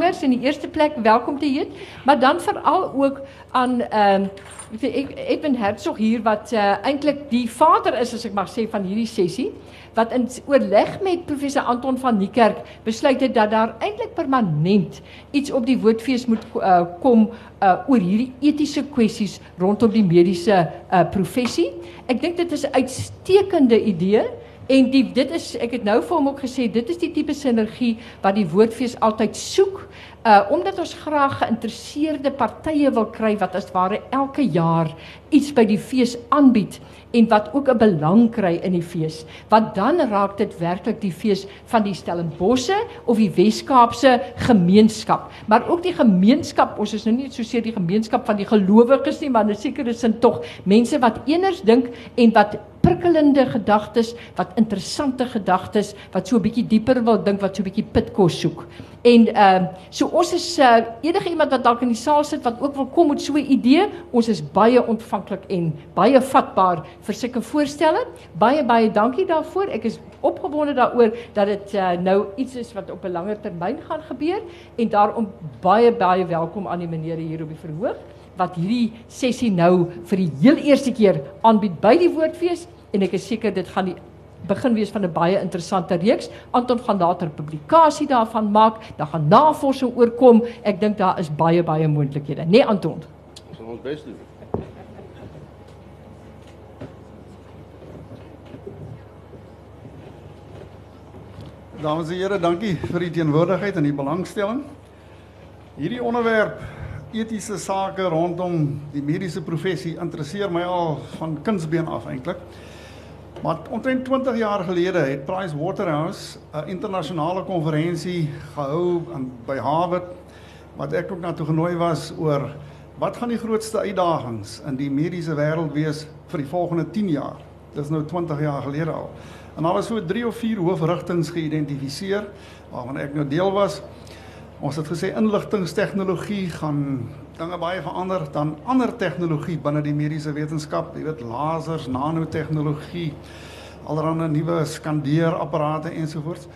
ouers in die eerste plek welkom te heet, maar dan veral ook aan ehm uh, Edwin Herzog hier wat uh, eintlik die vader is as ek mag sê van hierdie sessie wat in oorleg met professor Anton van Niekerk besluit het dat daar eintlik permanent iets op die woordfees moet uh, kom uh, oor hierdie etiese kwessies rondom die mediese uh, professie. Ek dink dit is 'n uitstekende idee. En die dit is ek het nou vir hom ook gesê dit is die tipe sinergie wat die woordfees altyd soek uh omdat ons graag geïnteresseerde partye wil kry wat as ware elke jaar iets by die fees aanbied en wat ook 'n belang kry in die fees. Want dan raak dit werklik die fees van die Stellenbosse of die Wes-Kaapse gemeenskap, maar ook die gemeenskap. Ons is nou nie so seer die gemeenskap van die gelowiges nie, maar 'n sekere sin tog mense wat eners dink en wat prikkelende gedagtes, wat interessante gedagtes, wat so 'n bietjie dieper wil dink, wat so 'n bietjie pitkos soek. En ehm uh, so ons is uh, enige iemand wat dalk in die saal sit wat ook wil kom met so 'n idee, ons is baie ontvanklik en baie vatbaar vir sulke voorstelle. Baie baie dankie daarvoor. Ek is opgewonde daaroor dat dit uh, nou iets is wat op 'n langer termyn gaan gebeur en daarom baie baie welkom aan die menere hier op die verhoog wat hierdie sessie nou vir die heel eerste keer aanbied by die woordfees en ek is seker dit gaan die begin wees van 'n baie interessante reeks. Anton gaan later publikasie daarvan maak, daar gaan navorsing oorkom. Ek dink daar is baie baie moontlikhede, nee, Anton? Ons gaan ons bes doen. Dames en here, dankie vir die teenwoordigheid en die belangstelling. Hierdie onderwerp etiese sake rondom die mediese professie interesseer my al van kindsbeen af eintlik. Maar omtrent 20 jaar gelede het Price Waterhouse 'n internasionale konferensie gehou aan by Harvard wat ek ook na toe genooi was oor wat gaan die grootste uitdagings in die mediese wêreld wees vir die volgende 10 jaar. Dit is nou 20 jaar gelede al. En daar was so 3 of 4 hoofrigtinge geïdentifiseer waarvan ek nou deel was. Ons het gesê inligtingstegnologie gaan dinge baie verander dan ander tegnologie binne die mediese wetenskap, jy weet lasers, nanotegnologie, allerlei nuwe skandeerapparate ensovoorts.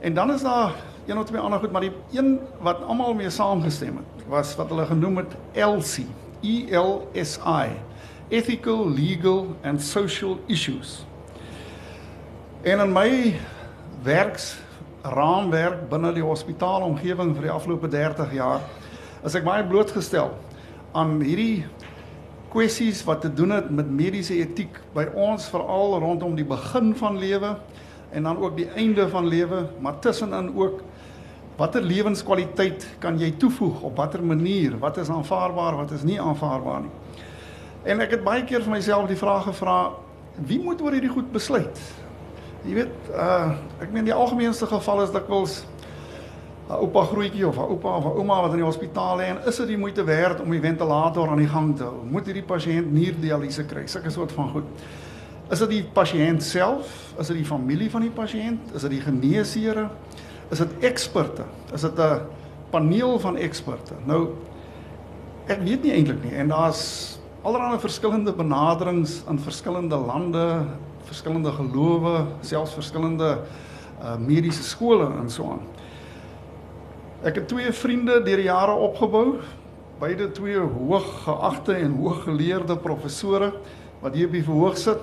En dan is daar een of twee ander goed, maar die een wat almal mee saamgestem het, was wat hulle genoem het ELSI, E L S I, Ethical, Legal and Social Issues. En in my werks raamwerk binne die hospitaalomgewing vir die afgelope 30 jaar as ek baie blootgestel aan hierdie kwessies wat te doen het met mediese etiek by ons veral rondom die begin van lewe en dan ook die einde van lewe, maar tussenin ook watter lewenskwaliteit kan jy toevoeg op watter manier, wat is aanvaarbaar, wat is nie aanvaarbaar nie. En ek het baie keer vir myself die vraag gevra, wie moet oor hierdie goed besluit? Jy weet, uh ek meen die algemeenste geval is dikwels 'n oupa grootjie of 'n oupa of 'n ouma wat in die hospitaal lê en is dit die moeite werd om die ventilator aan die gang te hou? Moet hierdie pasiënt nierdialyse kry? Sulke soort van goed. Is dit die pasiënt self? Is dit die familie van die pasiënt? Is dit die geneesheere? Is dit eksperte? Is dit 'n paneel van eksperte? Nou ek weet nie eintlik nie en daar's allerlei verskillende benaderings in verskillende lande, verskillende gelowe, selfs verskillende uh, mediese skole en so aan. Ek het twee vriende deur die jare opgebou, beide twee hooggeagte en hooggeleerde professore wat hier die verhoog sit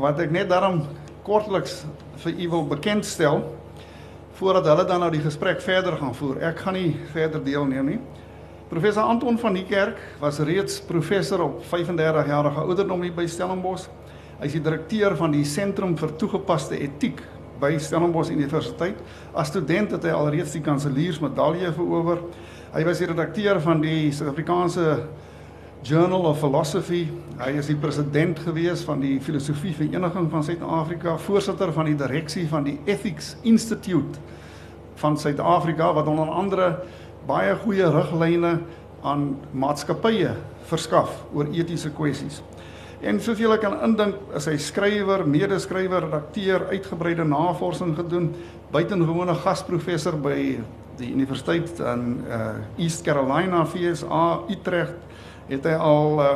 wat ek net daarom kortliks vir u wil bekendstel voordat hulle dan nou die gesprek verder gaan voer. Ek gaan nie verder deelneem nie. Professor Anton van die Kerk was reeds professor op 35 jarige ouderdom hier by Stellenbosch. Hy is die direkteur van die Sentrum vir Toegepaste Etiek by Stellenbosch Universiteit. As student het hy alreeds die kanseliersmedalje verower. Hy was die redakteur van die Suid-Afrikaanse Journal of Philosophy. Hy is die president gewees van die Filosofie Vereniging van Suid-Afrika, voorsitter van die direksie van die Ethics Institute van Suid-Afrika wat onder andere baie goeie riglyne aan maatskappye verskaf oor etiese kwessies. En soos julle kan indink, is hy skrywer, medeskrywer, redakteur, uitgebreide navorsing gedoen, buitengewone gasprofessor by die universiteit in uh, East Carolina, VSA, Utrecht, het hy al uh,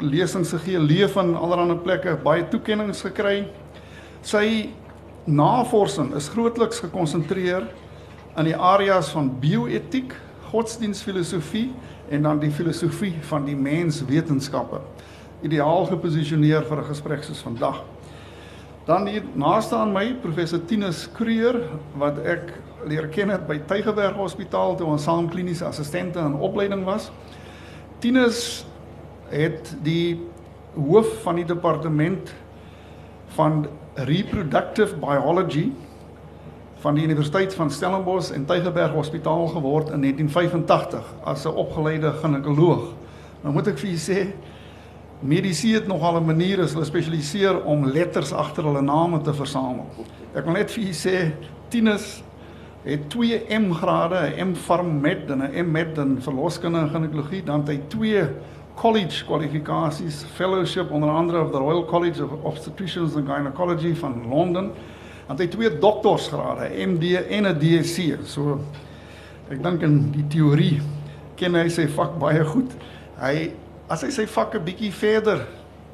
lesings gegee, leef in allerlei plekke, baie toekenninge gekry. Sy navorsing is grootliks gekonsentreer in die areas van bioetiek, godsdienstfilosofie en dan die filosofie van die menswetenskappe. Ideaal geposisioneer vir 'n gesprek soos vandag. Dan hier naaste aan my professor Tinus Kreur wat ek leer ken het by Tygerberg Hospitaal toe ons saam kliniese assistente in opleiding was. Tinus het die hoof van die departement van reproductive biology van die Universiteit van Stellenbosch en Tygerberg Hospitaal geword in 1985 as 'n opgeleide ginekoloog. Nou moet ek vir julle sê Mediese het nogal 'n manier as hulle spesialiseer om letters agter hulle name te versamel. Ek wil net vir julle sê Tinus het 2 M grade, 'n M Pharm Med en 'n M Med in verloskunde en ginekologie, dan het hy 2 college kwalifikasies, fellowship onder andere of the Royal College of Obstetricians and Gynecology van Londen. Dan het hy twee doktorsgrade, MD en 'n DSc. So ek dink in die teorie ken hy sy vak baie goed. Hy as hy sy vak 'n bietjie verder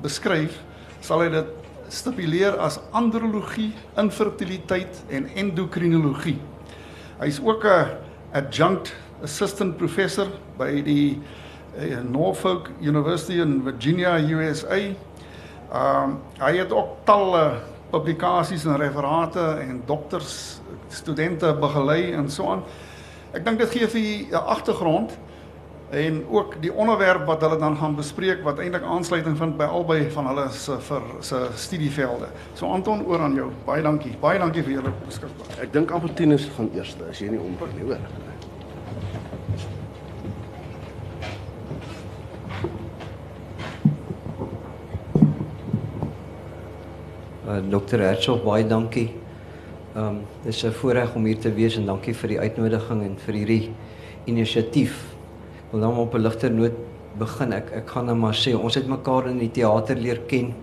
beskryf, sal hy dit stipuleer as andrologie, infertiliteit en endokrinologie. Hy's ook 'n adjunct assistant professor by die uh, Norfolk University in Virginia, USA. Um hy het ook talle publikasies en referate en dokters studente begelei en so aan. Ek dink dit gee vir 'n agtergrond en ook die onderwerp wat hulle dan gaan bespreek wat eintlik aansluiting vind by albei van hulle se vir se studievelde. So Anton oor aan jou. Baie dankie. Baie dankie vir julle beskikbaar. Ek dink Albertinus gaan eerste as jy nie omgaan nie, hoor. Uh, Dr. Hertzog, baie dankie. Ehm um, dis 'n voorreg om hier te wees en dankie vir die uitnodiging en vir hierdie inisiatief. Wil nou op 'n ligter noot begin. Ek ek gaan nou maar sê ons het mekaar in die teater leer ken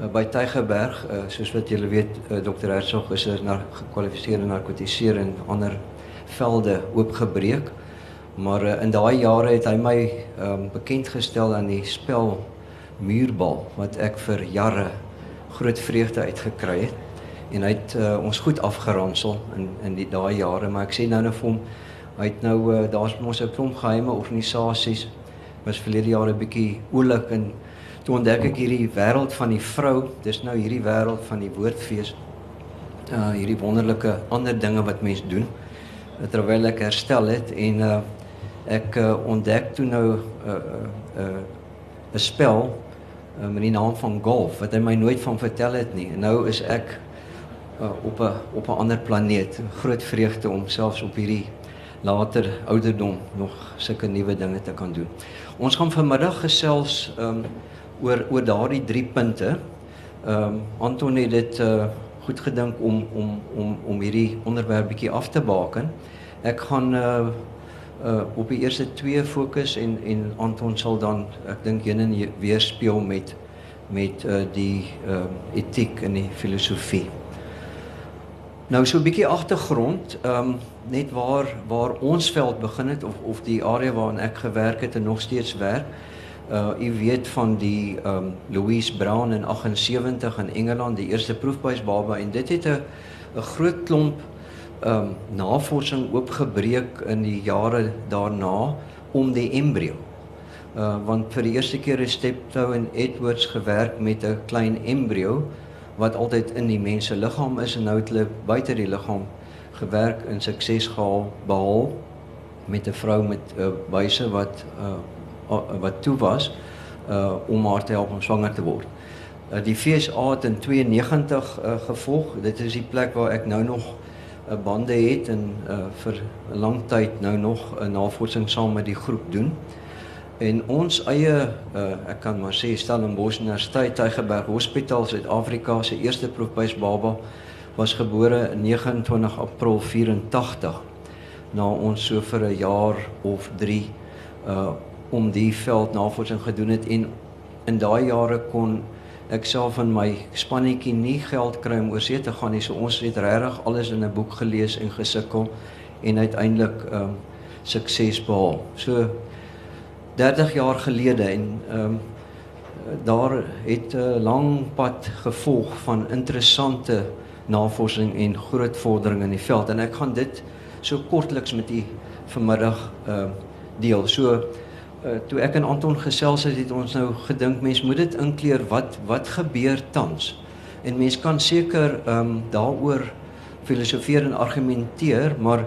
uh, by Tygerberg, uh, soos wat julle weet, uh, Dr. Hertzog is 'n na gekwalifiseerde narkotiseer en ander velde oopgebreek. Maar uh, in daai jare het hy my um, bekend gestel aan die spel Muurbal wat ek vir jare groot vreugde uitgekry het en hy het uh, ons goed afgeransel in in die daai jare maar ek sê nou nou vir hom hy het nou uh, daar's mos 'n klomp geheime organisasies was verlede jare 'n bietjie oulik en toe ontdek ek hierdie wêreld van die vrou dis nou hierdie wêreld van die woordfees uh hierdie wonderlike ander dinge wat mense doen terwyl ek herstel het en uh ek uh, ontdek toe nou 'n uh, 'n uh, uh, spel uh, met die naam van golf wat hy my nooit van vertel het nie. En nou is ek uh, op 'n op 'n ander planeet. Groot vreugde om selfs op hierdie later ouderdom nog sulke nuwe dinge te kan doen. Ons gaan vanmiddag gesels um, oor oor daardie drie punte. Ehm um, Anton het dit uh, goed gedink om om om om hierdie onderwerp bietjie af te baken. Ek gaan uh, uh op die eerste twee fokus en en Anton sal dan ek dink heen en weer speel met met uh die uh etiek en die filosofie. Nou so 'n bietjie agtergrond, ehm um, net waar waar ons veld begin het of of die area waarin ek gewerk het en nog steeds werk. Uh u weet van die um, Louise Brown in 78 in Engeland, die eerste proefbuisbaba en dit het 'n 'n groot klomp um, navorsing oopgebreek in die jare daarna om die embrio. Uh want vir die eerste keer het Steptoe en Edwards gewerk met 'n klein embrio wat altyd in die mens se liggaam is en nou het hulle buite die liggaam gewerk en sukses gehaal behaal met 'n vrou met 'n uh, wyse wat uh, wat toe was uh om haar te help om swanger te word. Uh, die FSA het in 92 uh, gevolg. Dit is die plek waar ek nou nog 'n uh, bande het en uh, vir 'n lang tyd nou nog 'n uh, navorsing saam met die groep doen. En ons eie uh, ek kan maar sê Stellenbosch Universiteit Tygerberg Hospitaal Suid-Afrika se eerste proefbuisbaba was gebore 29 April 84 na ons so vir 'n jaar of 3 uh om die veldnavorsing gedoen het en in daai jare kon ek self in my spannetjie nie geld kry om oorsee te gaan nie so ons het regtig alles in 'n boek gelees en gesukkel en uiteindelik um sukses behaal. So 30 jaar gelede en um, daar het 'n lang pad gevolg van interessante navorsing en groot vordering in die veld en ek gaan dit so kortliks met u vanmiddag ehm uh, deel. So uh, toe ek en Anton gesels het, het ons nou gedink mens moet dit inkleer wat wat gebeur tans. En mens kan seker ehm um, daaroor filosofeer en argumenteer, maar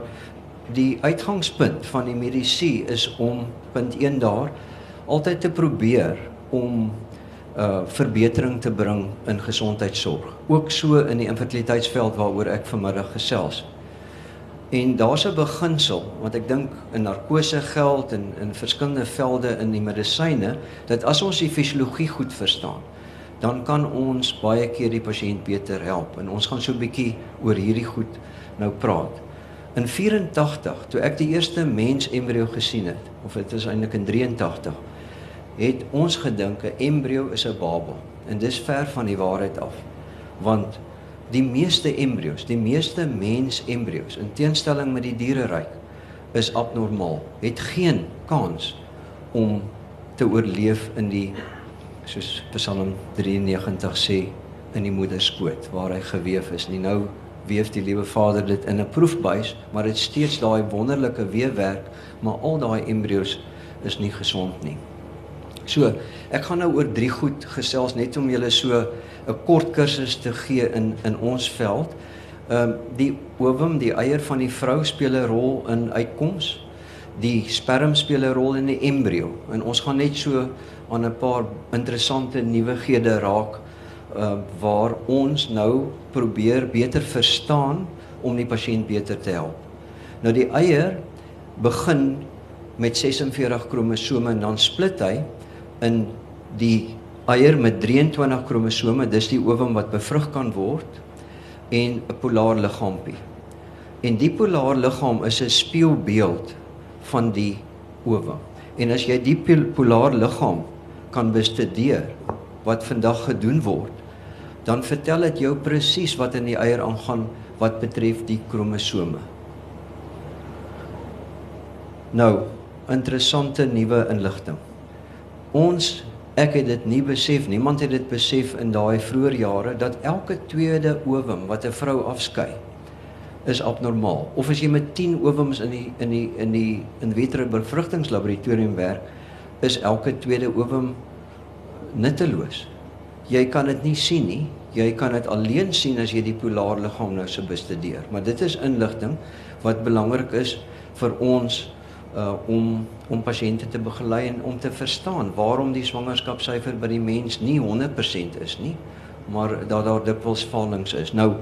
die uitgangspunt van die medisy is om punt 1 daar altyd te probeer om uh verbetering te bring in gesondheidsorg. Ook so in die infertiliteitsveld waaroor ek vanmiddag gesels. En daar's 'n beginsel wat ek dink in narkose geld en in verskillende velde in die medisyne dat as ons die fisiologie goed verstaan, dan kan ons baie keer die pasiënt beter help. En ons gaan so 'n bietjie oor hierdie goed nou praat. In 84 toe ek die eerste mens embrio gesien het, of dit is eintlik in 83 het ons gedink 'n embrio is 'n baba en dis ver van die waarheid af want die meeste embrio's die meeste mens embrio's in teenstelling met die diereryk is abnormaal. Het geen kans om te oorleef in die soos Psalm 93 sê in die moeder skoot waar hy gewewe is. Nie nou weef die liewe Vader dit in 'n proefbuis maar dit steeds daai wonderlike weefwerk maar al daai embrio's is nie gesond nie. So, ek gaan nou oor drie goed gesels net om julle so 'n kort kursus te gee in in ons veld. Ehm um, die ovum, die eier van die vrou speel 'n rol in uitkoms. Die sperm speel 'n rol in die embrio. En ons gaan net so aan 'n paar interessante nuwighede raak uh, waar ons nou probeer beter verstaan om die pasiënt beter te help. Nou die eier begin met 46 kromosome en dan split hy in die eier met 23 kromosome, dis die ovum wat bevrug kan word en 'n polaar liggaampie. En die polaar liggaam is 'n spieelbeeld van die ovum. En as jy die polaar liggaam kan bestudeer wat vandag gedoen word, dan vertel dit jou presies wat in die eier aangaan wat betref die kromosome. Nou, interessante nuwe inligting. Ons ek het dit nie besef niemand het dit besef in daai vroeë jare dat elke tweede ovum wat 'n vrou afskei is abnormaal. Of as jy met 10 ovums in die in die in die in vitro bevrugtingslaboratorium werk is elke tweede ovum nutteloos. Jy kan dit nie sien nie. Jy kan dit alleen sien as jy die polaar liggaam nou se bestudeer. Maar dit is inligting wat belangrik is vir ons uh om om pasiënte te begelei en om te verstaan waarom die swangerskapssyfer by die mens nie 100% is nie, maar dat daar dikwels fallings is. Nou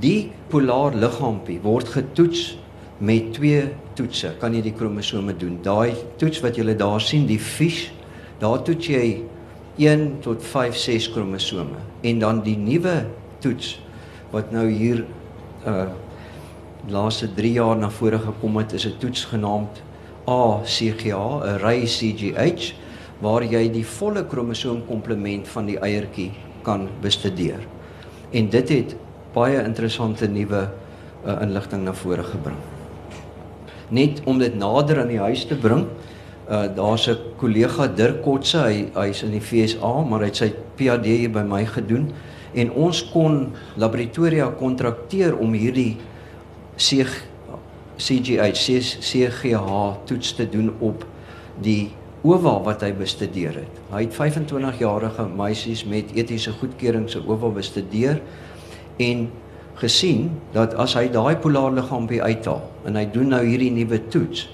die polaar liggaampie word getoets met twee toetse. Kan jy die kromosome doen? Daai toets wat jy daar sien, die FISH, daar toets jy 1 tot 5 6 kromosome en dan die nuwe toets wat nou hier uh laaste 3 jaar na vore gekom het is 'n toets genaamd ACGA, 'n ry CGH waar jy die volle kromosoomkomplement van die eiertjie kan bestudeer. En dit het baie interessante nuwe uh, inligting na vore gebring. Net om dit nader aan die huis te bring, uh, daar's 'n kollega Dirk Kotse, hy hy's in die FSA, maar hy het sy PhD hier by my gedoen en ons kon laboratoria kontrakteer om hierdie CGH CGH toets te doen op die oval wat hy bestudeer het. Hy het 25 jarige meisies met etiese goedkeuring se oval bestudeer en gesien dat as hy daai polaar liggaampie uithaal en hy doen nou hierdie nuwe toets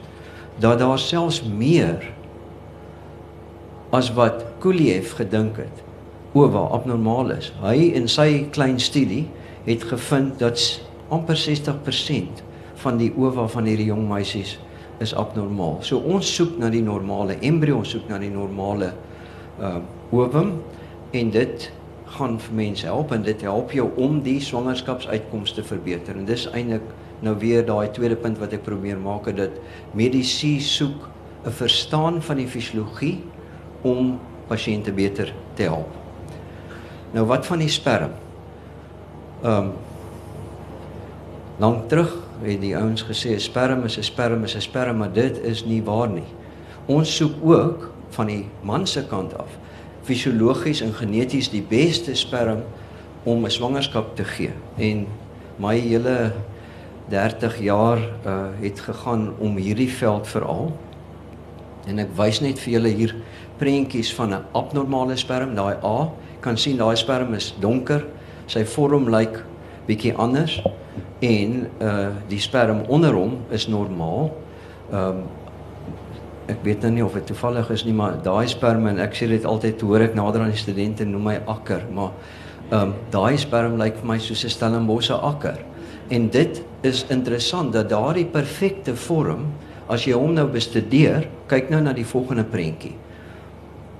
dat daar selfs meer as wat Kuliev gedink het oval abnormaal is. Hy in sy klein studie het gevind dat amper 60% van die ova van hierdie jong meisies is abnormaal. So ons soek na die normale embrio, soek na die normale uh ovum en dit gaan vir mense help en dit help jou om die swangerskapsuitkomste verbeter. En dis eintlik nou weer daai tweede punt wat ek probeer maak dat medisy soek 'n verstaan van die fisiologie om pasiënte beter te help. Nou wat van die sperm? Ehm um, Lank terug het die ouens gesê 'n sperm is 'n sperm is 'n sperm, maar dit is nie waar nie. Ons soek ook van die man se kant af fisiologies en geneties die beste sperm om 'n swangerskap te gee. En my hele 30 jaar uh het gegaan om hierdie veld veral. En ek wys net vir julle hier prentjies van 'n abnormale sperm, daai A. Kan sien daai sperm is donker. Sy vorm lyk bietjie anders en uh die sperm onder hom is normaal. Um, ek weet nou nie of dit toevallig is nie, maar daai sperm en ek sê dit altyd hoor ek nader aan die studente noem my akker, maar um, daai sperm lyk vir my soos 'n Stellenbosse akker. En dit is interessant dat daardie perfekte vorm as jy hom nou bestudeer, kyk nou na die volgende prentjie.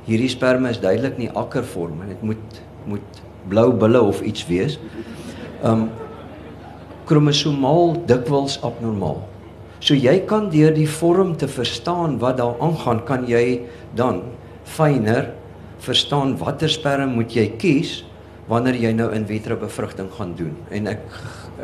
Hierdie sperma is duidelik nie akkervorm en dit moet moet blou bulle of iets wees. Um kromosomaal dikwels abnormaal. So jy kan deur die vorm te verstaan wat daar aangaan, kan jy dan fyner verstaan watter sperm moet jy kies wanneer jy nou in vitro bevrugting gaan doen. En ek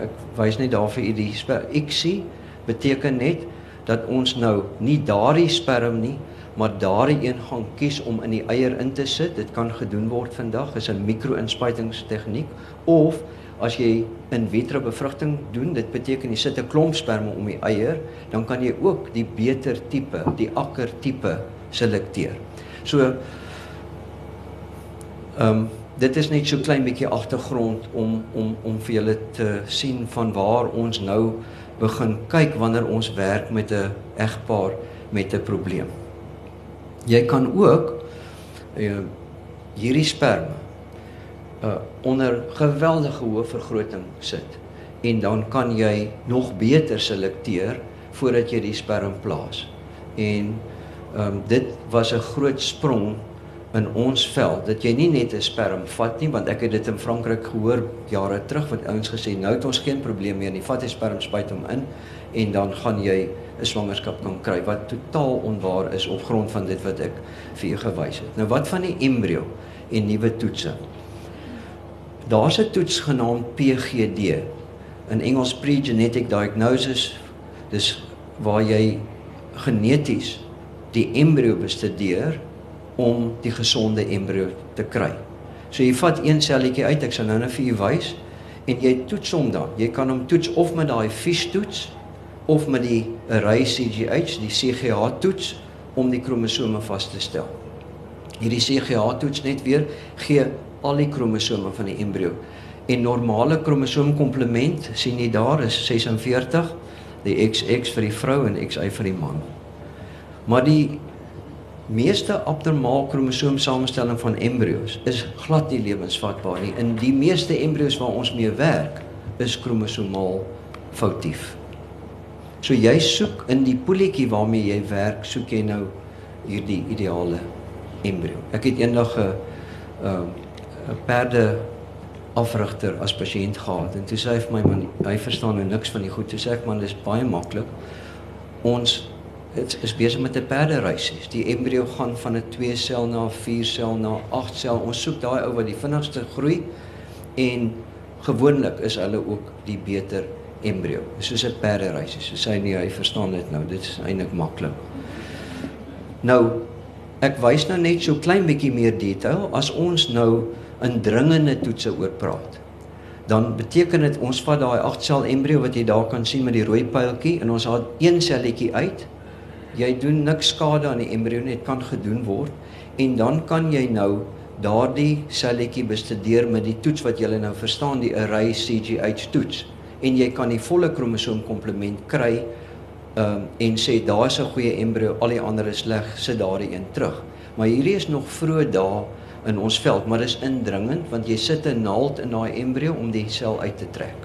ek wys net daar vir u die XC beteken net dat ons nou nie daardie sperm nie maar daardie een gaan kies om in die eier in te sit. Dit kan gedoen word vandag is 'n mikro-inspuitingstegniek of as jy in vitro bevrugting doen, dit beteken jy sit 'n klomp sperma om die eier, dan kan jy ook die beter tipe, die akker tipe selekteer. So ehm um, dit is net so klein bietjie agtergrond om om om vir julle te sien van waar ons nou begin kyk wanneer ons werk met 'n egpaar met 'n probleem. Jy kan ook uh, hierdie sperma uh, onder geweldige hoë vergroting sit. En dan kan jy nog beter selekteer voordat jy die sperm plaas. En um, dit was 'n groot sprong in ons veld dat jy nie net 'n sperm vat nie want ek het dit in Frankryk gehoor jare terug wat ouens gesê nou het ons geen probleem meer nie vat jy sperm spuit hom in en dan gaan jy 'n swangerskap kan kry wat totaal onwaar is op grond van dit wat ek vir jou gewys het. Nou wat van die embrio en nuwe toetse daar's 'n toets genaamd PGD in Engels pre-genetic diagnosis dis waar jy geneties die embrio bestudeer om die gesonde embrio te kry. So jy vat een selletjie uit, ek sal nou net vir u wys en jy toets hom dan. Jy kan hom toets of met daai fish toets of met die array CGH, die CGH toets om die kromosome vas te stel. Hierdie CGH toets net weer gee al die kromosome van die embrio. En normale kromosoomkomplement sien jy daar is 46, die XX vir die vrou en XY vir die man. Maar die meeste abnormaal kromosoomsamestelling van embrio's is glad nie lewensvatbaar nie. In die meeste embrio's waar ons mee werk, is kromosomaal foutief. So jy soek in die poeltjie waarmee jy werk, soek jy nou hierdie ideale embrio. Ek het eendag 'n 'n 'n perde afrigter as pasiënt gehad en toe sê hy vir my man, hy verstaan nou niks van die goed. Toe sê ek man, dis baie maklik. Ons dit is besig met 'n perdereisie. Die embrio gaan van 'n 2 sel na 'n 4 sel na 'n 8 sel. Ons soek daai ou wat die vinnigste groei en gewoonlik is hulle ook die beter embrio. Soos 'n perdereisie. So sê hy nie hy verstaan dit nou. Dit is eintlik maklik. Nou ek wys nou net so klein bietjie meer detail as ons nou indringende toetse oor praat. Dan beteken dit ons vat daai 8 sel embrio wat jy daar kan sien met die rooi pyltjie en ons haal een selletjie uit jy doen niks skade aan die embrio nie, dit kan gedoen word en dan kan jy nou daardie selletjie bestudeer met die toets wat jy nou verstaan, die array CGH toets en jy kan die volle kromosoom komplement kry um, en sê daar's 'n goeie embrio, al die ander is sleg, sit daardie een terug. Maar hierdie is nog vroeg dae in ons veld, maar dis indringend want jy sit 'n naald in daai embrio om die sel uit te trek.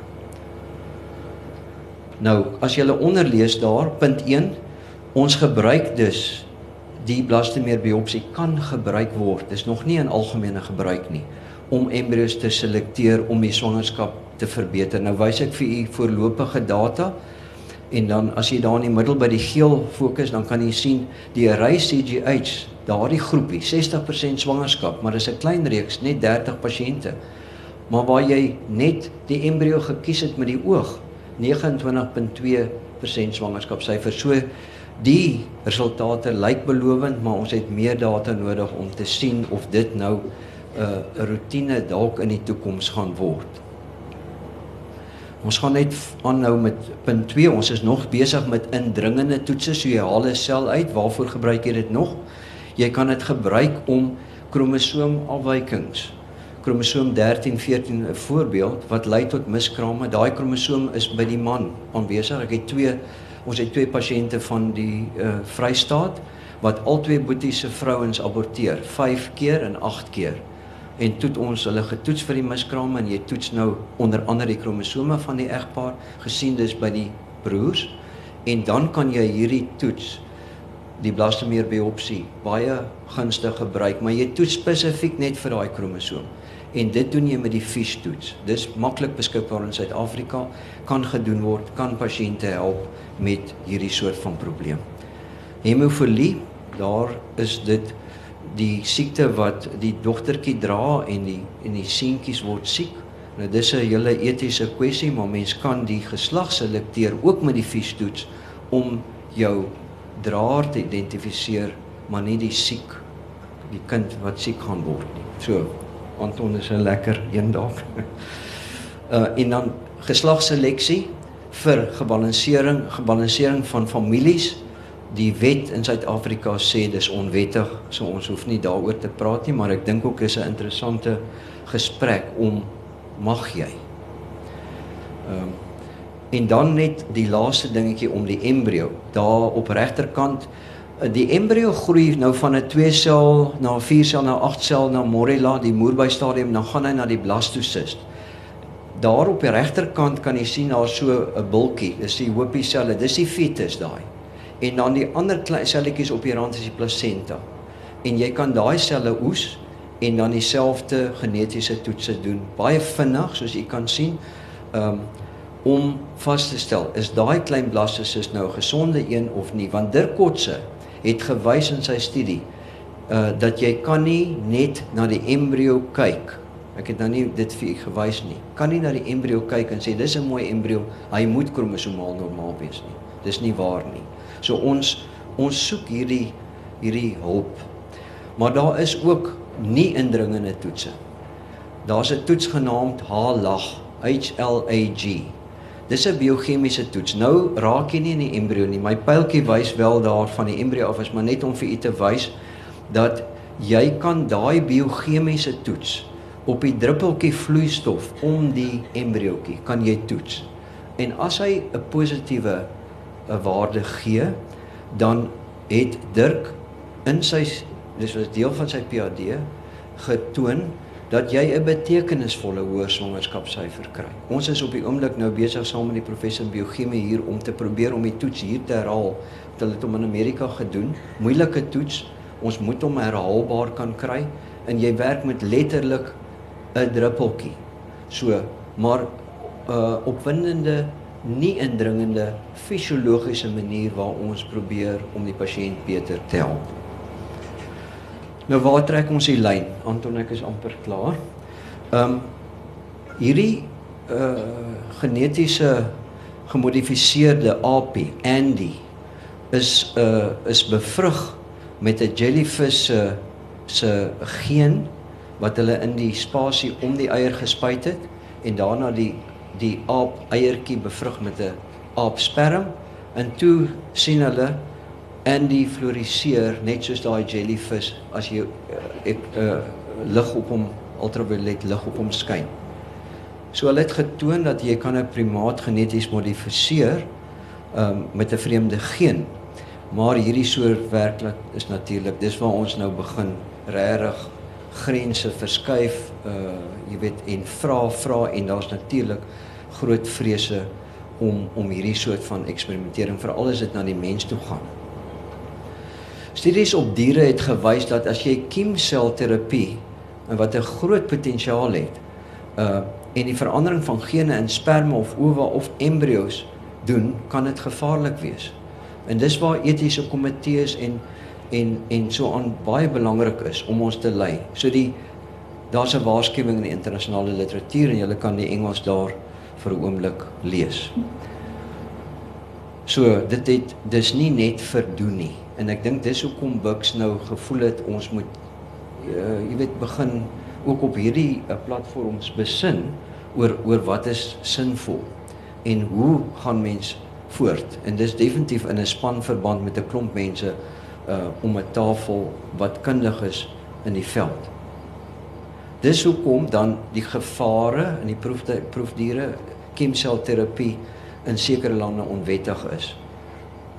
Nou, as jy onderlees daar, punt 1 Ons gebruik dus die blastomeer biopsie kan gebruik word. Dis nog nie in algemene gebruik nie om embrio's te selekteer om die swangerskap te verbeter. Nou wys ek vir u voorlopige data en dan as jy daar in die middel by die geel fokus, dan kan jy sien die array CGH, daardie groepie, 60% swangerskap, maar dis 'n klein reeks, net 30 pasiënte. Maar waar jy net die embrio gekies het met die oog, 29.2% swangerskapsyfer. So Die resultate lyk belovend, maar ons het meer data nodig om te sien of dit nou 'n uh, 'n roetine dalk in die toekoms gaan word. Ons gaan net aanhou met punt 2. Ons is nog besig met indringende toetse. So jy haal 'n sel uit. Waarvoor gebruik jy dit nog? Jy kan dit gebruik om kromosoomafwykings. Kromosoom 13, 14 'n voorbeeld wat lei tot miskrame. Daai kromosoom is by die man aanwesig. Ek het twee ons het twee pasiënte van die uh, Vrystaat wat albei boeties se vrouens aborteer 5 keer en 8 keer. En toe het ons hulle getoets vir die miskrame en jy toets nou onder andere die kromosome van die egpaar gesien dis by die broers en dan kan jy hierdie toets die blastomeer biopsie baie gunstig gebruik, maar jy toets spesifiek net vir daai kromosoom. En dit doen jy met die FISH toets. Dis maklik beskikbaar in Suid-Afrika, kan gedoen word, kan pasiënte help met hierdie soort van probleem. Hemofilie, daar is dit die siekte wat die dogtertjie dra en die en die seentjies word siek. Nou dis 'n hele etiese kwessie, maar mens kan die geslag selekteer ook met die FISH toets om jou draer te identifiseer, maar nie die siek die kind wat siek gaan word nie. So Anton is 'n lekker een dalk. uh en dan geslagseleksie vir gebalansering, gebalansering van families. Die wet in Suid-Afrika sê dis onwettig, so ons hoef nie daaroor te praat nie, maar ek dink ook is 'n interessante gesprek om mag jy. Ehm um, En dan net die laaste dingetjie om die embrio. Daar op regterkant die embrio groei nou van 'n 2 sel na 'n 4 sel na 'n 8 sel na morula, die moerbui stadium, dan gaan hy na die blastocyst. Daar op die regterkant kan jy sien daar so 'n bultjie, dis die hoopie selle, dis die fetus daai. En dan die ander klein selletjies op die rand is die placenta. En jy kan daai selle oes en dan dieselfde genetiese toetse doen. Baie vinnig soos jy kan sien. Um, om vas te stel is daai klein blastocyst nou 'n gesonde een of nie want Dirk Kotse het gewys in sy studie uh dat jy kan nie net na die embrio kyk ek het nou nie dit vir u gewys nie kan nie na die embrio kyk en sê dis 'n mooi embrio hy moet kromosomaal normaal wees nie dis nie waar nie so ons ons soek hierdie hierdie hulp maar daar is ook nie indringende toetse daar's 'n toets genaamd HLAG HLAG Dis 'n biochemiese toets. Nou raak jy nie in die embrio nie. My pyltjie wys wel daar van die embrio af, maar net om vir u te wys dat jy kan daai biochemiese toets op die druppeltjie vloeistof om die embriootjie kan jy toets. En as hy 'n positiewe 'n waarde gee, dan het Dirk in sy dis was deel van sy PhD getoon dat jy 'n betekenisvolle hoër swangerskapsyfer kry. Ons is op die oomblik nou besig saam met die professor in biochemie hier om te probeer om die toets hier te herhaal. Hulle het hom in Amerika gedoen. Moeilike toets. Ons moet hom herhaalbaar kan kry en jy werk met letterlik 'n druppeltjie. So, maar uh, opwindende nie indringende fisiologiese manier waar ons probeer om die pasiënt beter te help. Nou waar trek ons die lyn? Anton ek is amper klaar. Ehm um, hierdie uh genetiese gemodifiseerde aapie Andy is uh is bevrug met 'n jellyfish se se geen wat hulle in die spasie om die eier gespuit het en daarna die die aap eiertjie bevrug met 'n aap sperm en toe sien hulle en die floriseer net soos daai jellyfish as jy uh, ek uh, lig op hom ultraviolet lig op hom skyn. So hulle het getoon dat jy kan 'n primaat geneties modifiseer um, met 'n vreemde geen. Maar hierdie soort werklik is natuurlik dis waar ons nou begin regtig grense verskuif uh jy weet en vra vra en daar's natuurlik groot vrese om om hierdie soort van eksperimentering veral as dit na die mens toe gaan. Studies op diere het gewys dat as jy kiemselterapie en wat 'n groot potensiaal het, uh en die verandering van gene in sperma of ova of embrio's doen, kan dit gevaarlik wees. En dis waar etiese komitees en en en so aan baie belangrik is om ons te lei. So die daar's 'n waarskuwing in die internasionale literatuur en jy kan die Engels daar vir 'n oomblik lees. So dit het dis nie net vir doen nie en ek dink dis hoekom Bux nou gevoel het ons moet uh, jy weet begin ook op hierdie uh, platforms besin oor oor wat is sinvol. en hoe gaan mens voort? En dis definitief in 'n spanverband met 'n klomp mense uh om 'n tafel wat kundig is in die veld. Dis hoekom dan die gevare in die proef proefdiere chemselterapie in sekere lande onwettig is.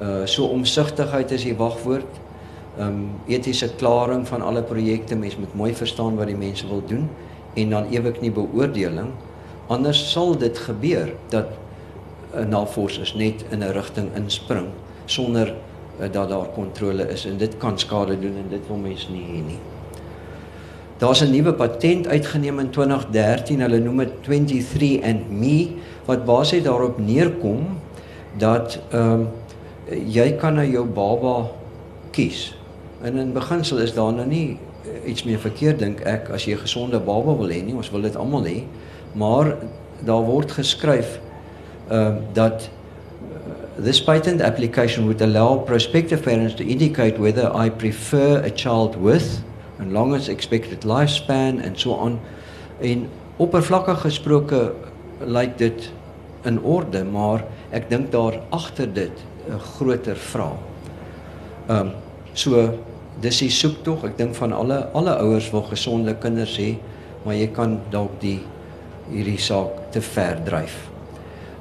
Uh so omsigtigheid is die wagwoord. Um etiese klaring van alle projekte, mens moet mooi verstaan wat die mense wil doen en dan ewig nie beoordeling. Anders sal dit gebeur dat 'n navorsers net in 'n rigting inspring sonder dat daar kontrole is en dit kan skade doen en dit wil mense nie hê nie. Daar's 'n nuwe patent uitgeneem in 2013, hulle noem dit 23andMe wat basies daarop neerkom dat ehm um, jy kan nou jou baba kies. En in beginsel is daar nou nie iets meer verkeerd dink ek as jy 'n gesonde baba wil hê nie, ons wil dit almal hê, maar daar word geskryf ehm uh, dat this patent application would allow prospective parents to indicate whether I prefer a child with and longest expected lifespan and so on. En oppervlakkig gesproke lyk dit in orde, maar ek dink daar agter dit 'n groter vraag. Ehm um, so dis die soektog. Ek dink van alle alle ouers wil gesonde kinders hê, maar jy kan dalk die hierdie saak te ver dryf.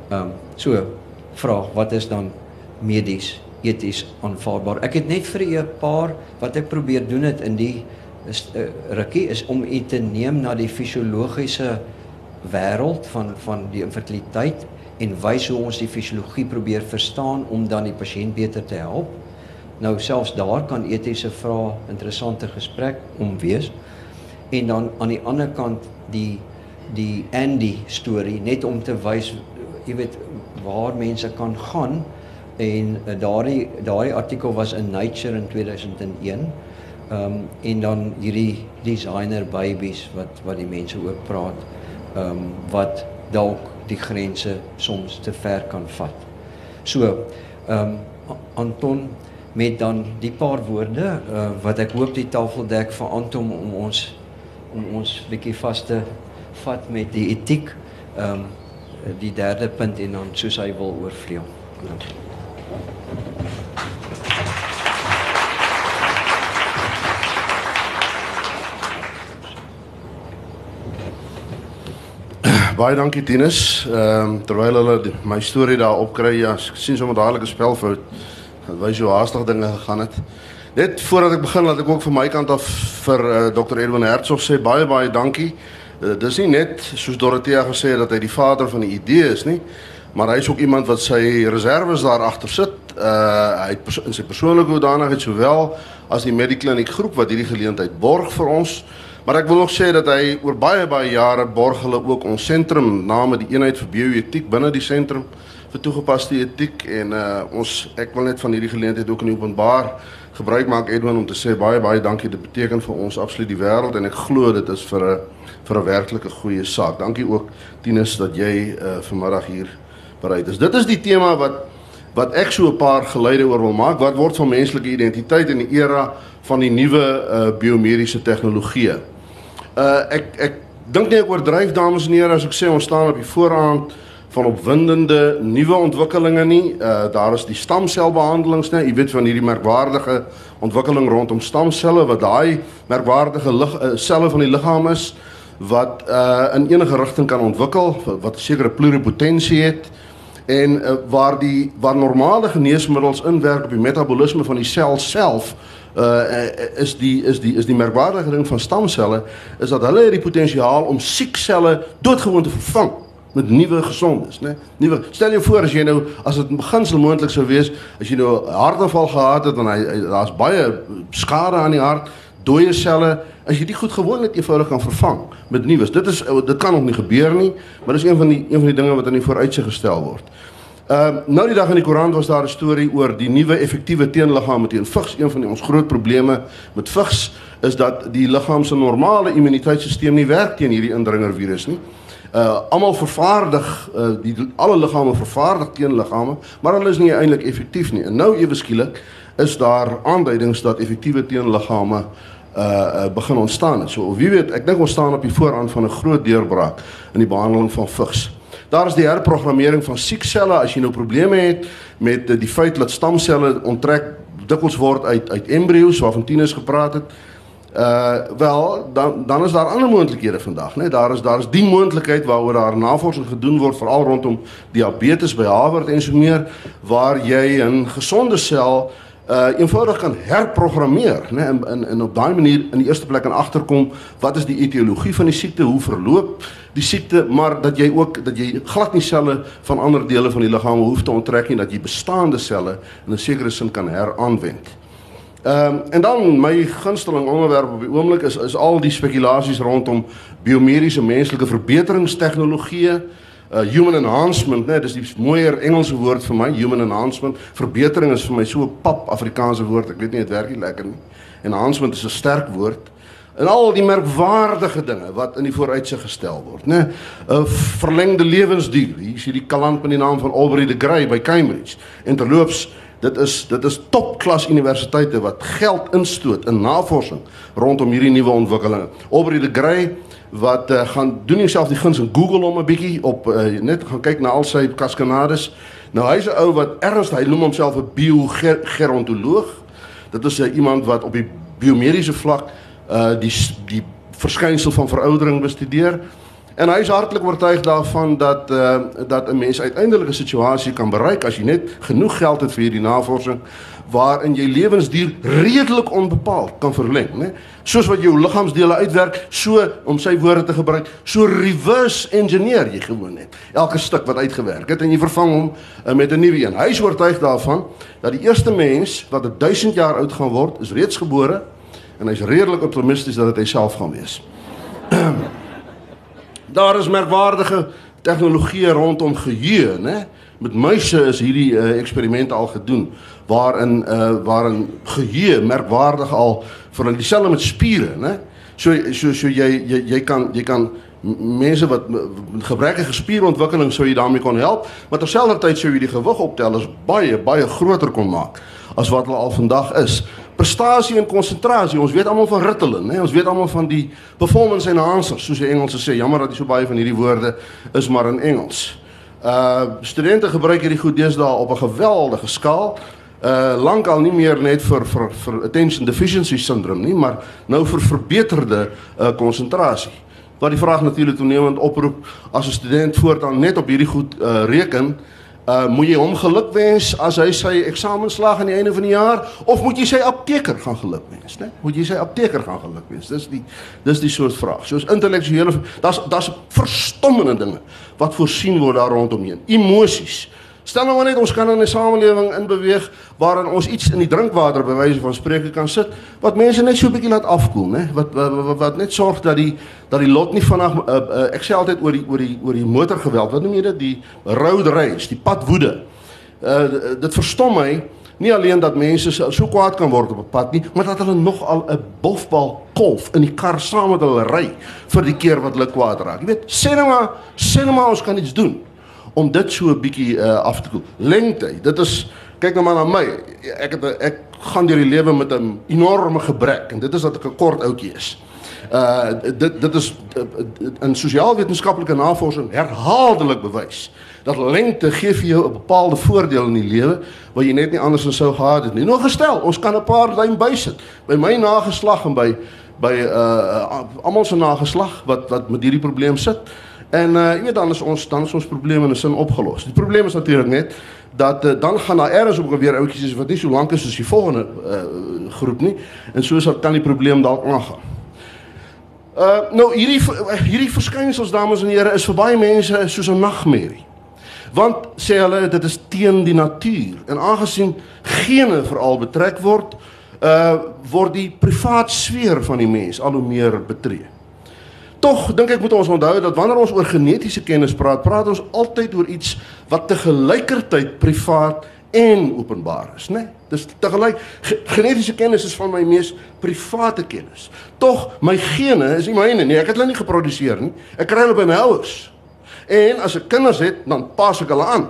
Ehm um, so vraag wat is dan medies eties aanvaarbaar? Ek het net vir 'n paar wat ek probeer doen het in die is uh, rukkie is om u te neem na die fisiologiese wêreld van van die infertiliteit en wys hoe ons die fisiologie probeer verstaan om dan die pasiënt beter te help. Nou selfs daar kan etiese vrae interessante gesprek om wees. En dan aan die ander kant die die Andy storie net om te wys jy weet waar mense kan gaan en uh, daardie daardie artikel was in Nature in 2001 Ehm um, en dan hierdie designer babies wat wat die mense ook praat ehm um, wat dalk die grense soms te ver kan vat. So ehm um, Anton met dan die paar woorde uh, wat ek hoop die tafel dek vir Anton om ons om ons bietjie vas te vat met die etiek ehm um, die derde punt en dan soos hy wil oorvleuel. Baie dankie Tinus. Ehm um, terwyl hulle die, my storie daar opkry, ja, sien sommer dadelik 'n spelfout. Wys hoe haastig dinge gegaan het. Net voordat ek begin, laat ek ook van my kant af vir uh, eh, Dr. Edwin Hertzog sê baie baie dankie. Uh, dis nie net soos Dorothea gesê het dat hy die vader van die idee is nie, maar hy is ook iemand wat sy reserves daar agter sit. Uh hy het in sy persoonlike hoedanigheid sowel as die Medikliniek groep wat hierdie geleentheid borg vir ons. Maar ek wil nog sê dat hy oor baie baie jare borg hulle ook ons sentrum name die eenheid vir bioetiek binne die sentrum vir toegepaste etiek en uh, ons ek wil net van hierdie geleentheid ook in openbaar gebruik maak Edwin om te sê baie baie dankie dit beteken vir ons absoluut die wêreld en ek glo dit is vir 'n vir 'n werklike goeie saak. Dankie ook Tinus dat jy uh, vanmiddag hier bereid is. Dit is die tema wat wat ek so 'n paar geleide oor wil maak. Wat word van menslike identiteit in die era van die nuwe uh, biomediese tegnologieë. Uh ek ek dink nie ek oordryf dames en here as ek sê ons staan op die voorrand van opwindende nuwe ontwikkelinge nie. Uh daar is die stamselbehandelings net. Jy weet van hierdie merkwaardige ontwikkeling rondom stamselle wat daai merkwaardige lig uh, selle van die liggaam is wat uh in enige rigting kan ontwikkel wat 'n sekere pluripotensie het en uh, waar die waar normale geneesmiddels inwerk op die metabolisme van die sel self uh is die is die is die merkwaardige ding van stamselle is dat hulle het die potensiaal om siek selle doodgewoon te vervang met nuwe gesondes, né? Nuwe. Stel jou voor as jy nou as dit beginsel moontlik sou wees, as jy nou 'n hartaanval gehad het en hy, daar's baie skade aan die hart, dooie selle, as jy dit goed gewoon net eenvoudig kan vervang met nuus. Dit is dit kan nog nie gebeur nie, maar dis een van die een van die dinge wat in die vooruitsig gestel word. Ehm uh, nou die dag in die koerant was daar 'n storie oor die nuwe effektiewe teenliggame teen vigs. Een van die ons groot probleme met vigs is dat die liggaam se normale immuniteitstelsel nie werk teen hierdie indringervirus nie. Uh almal vervaardig uh die alle liggame vervaardig teenliggame, maar hulle is nie eintlik effektief nie. En nou ewe skielik is daar aanduidings dat effektiewe teenliggame uh, uh begin ontstaan het. So wie weet, ek dink ons staan op die voorrand van 'n groot deurbraak in die behandeling van vigs. Daar is die herprogrammering van siekselle as jy nou probleme het met die feit dat stamselle onttrek dikwels word uit uit embrio's waarvan Tinus gepraat het. Uh wel dan dan is daar ander moontlikhede vandag, né? Nee? Daar is daar is die moontlikheid waaroor daar navorsing gedoen word veral rondom diabetes by Harvard en so meer waar jy 'n gesonde sel uh eenvoudig kan herprogrammeer, né? Nee? En, en en op daai manier in die eerste plek aan agterkom wat is die etiologie van die siekte, hoe verloop die siekte, maar dat jy ook dat jy glad nie selle van ander dele van die liggaam hoef te onttrek nie, dat jy bestaande selle in 'n sekere sin kan heraanwend. Ehm um, en dan my gunsteling onderwerp op die oomblik is is al die spekulasies rondom biomediese menslike verbeteringstegnologieë, uh human enhancement, né, dis die mooier Engelse woord vir my, human enhancement. Verbetering is vir my so 'n pap Afrikaanse woord. Ek weet nie dit werk nie lekker nie. Enhancement is 'n sterk woord. En al die merkwaardige dinge wat in die vooruitsig gestel word, né? 'n Verlengde lewensduur. Hier is hierdie kalant met die naam van Aubrey de Grey by Cambridge. En terloops Dit is dit is topklas universiteite wat geld instoot in navorsing rondom hierdie nuwe ontwikkelinge. Aubrey de Grey wat uh, gaan doen homself die guns in Google om 'n bietjie op uh, net gaan kyk na al sy kaskanades. Nou hy's 'n ou wat erns hy noem homself 'n biogerontoloog. Dit is uh, iemand wat op die biomediese vlak uh die die verskynsel van veroudering bestudeer. En hy is hartlik oortuig daarvan dat uh dat 'n mens uiteindelik 'n situasie kan bereik as jy net genoeg geld het vir hierdie navorsing waarin jy lewensduur redelik onbepaald kan verleng, né? Soos wat jou liggaamsdele uitwerk, so om sy woorde te gebruik, so reverse engineer jy gewoon net. Elke stuk wat uitgewerk het en jy vervang hom uh, met 'n nuwe een. Hy is oortuig daarvan dat die eerste mens wat 1000 jaar oud gaan word, is reeds gebore en hy's redelik optimisties dat dit hy self gaan wees. Daar is merkwaardige tegnologie rondom geheue, né? Met muise is hierdie uh, eksperimente al gedoen waarin uh waarin geheue merkwaardig al vir dieselfde met spiere, né? So so so jy jy jy kan jy kan mense wat gebrekkige spierontwikkeling sou jy daarmee kon help, maar terselfdertyd sou jy die gewig optel as baie baie groter kon maak as wat hulle al vandag is. Prestasie en konsentrasie, ons weet almal van Ritalin, né? Ons weet almal van die performance enhancers, soos die Engelse sê. Jammer dat jy so baie van hierdie woorde is maar in Engels. Uh studente gebruik hierdie goed deesdae op 'n geweldige skaal. Uh lankal nie meer net vir vir vir attention deficiency syndrome nie, maar nou vir verbeterde uh konsentrasie. Wat die vraag natuurlik toenemend oproep as 'n student voortaan net op hierdie goed uh reken, Uh moet jy hom gelukwens as hy sy eksamenslaag aan die einde van die jaar of moet jy sy apteker gaan gelukwens, né? Moet jy sy apteker gaan gelukwens? Dis die dis die soort vraag. Soos intellektuele daar's daar's verstommende dinge wat voorsien word daar rondom heen. Emosies. Stel nou maar net ons kan in 'n samelewing inbeweeg waarin ons iets in die drinkwater by wyse van spreuke kan sit wat mense net so 'n bietjie laat afkoel, né? Wat, wat wat wat net sorg dat die dat die lot nie vanaf uh, uh, ek sê altyd oor die oor die oor die motorgeweld. Wat noem jy dit? Die road rage, die padwoede. Uh dit verstom my nie alleen dat mense so kwaad kan word op 'n pad nie, maar dat hulle nog al 'n bofbal kolf in die kar saam met hulle ry vir die keer wat hulle kwaad raak. Jy weet, sê nou maar, sê nou maar ons kan iets doen om dit so 'n bietjie uh, af te koel. Lengte, dit is kyk nou maar na my. Ek het ek gaan deur die lewe met 'n enorme gebrek en dit is dat ek 'n kort ouetjie is. Uh dit dit is uh, in sosiaalwetenskaplike navorsing herhaaldelik bewys dat lengte gee vir jou 'n bepaalde voordeel in die lewe wat jy net nie anders sou gehad het nie. Nog gestel, ons kan 'n paar duim bysit by my nageslag en by by uh, uh almal se nageslag wat wat met hierdie probleem sit. En uh jy weet dan is ons dan is ons probleme in 'n sin opgelos. Die probleem is natuurlik net dat uh, dan gaan daar eers op weer ouetjies wat nie so lank is soos die volgende uh groep nie en so sal kan die probleem dalk aangaan. Uh nou hierdie hierdie verskynsels dames en here is vir baie mense soos 'n nagmerrie. Want sê hulle dit is teen die natuur en aangesien gene veral betrek word, uh word die privaat sfeer van die mens al hoe meer betree. Tog dink ek moet ons onthou dat wanneer ons oor genetiese kennis praat, praat ons altyd oor iets wat te gelykertyd privaat en openbaar is, né? Nee? Dis te gelyk genetiese kennis is van my mees private kennis. Tog my gene is nie myne nie. Ek het hulle nie geproduseer nie. Ek kry hulle by my ouers. En as ek kinders het, dan pas ek hulle aan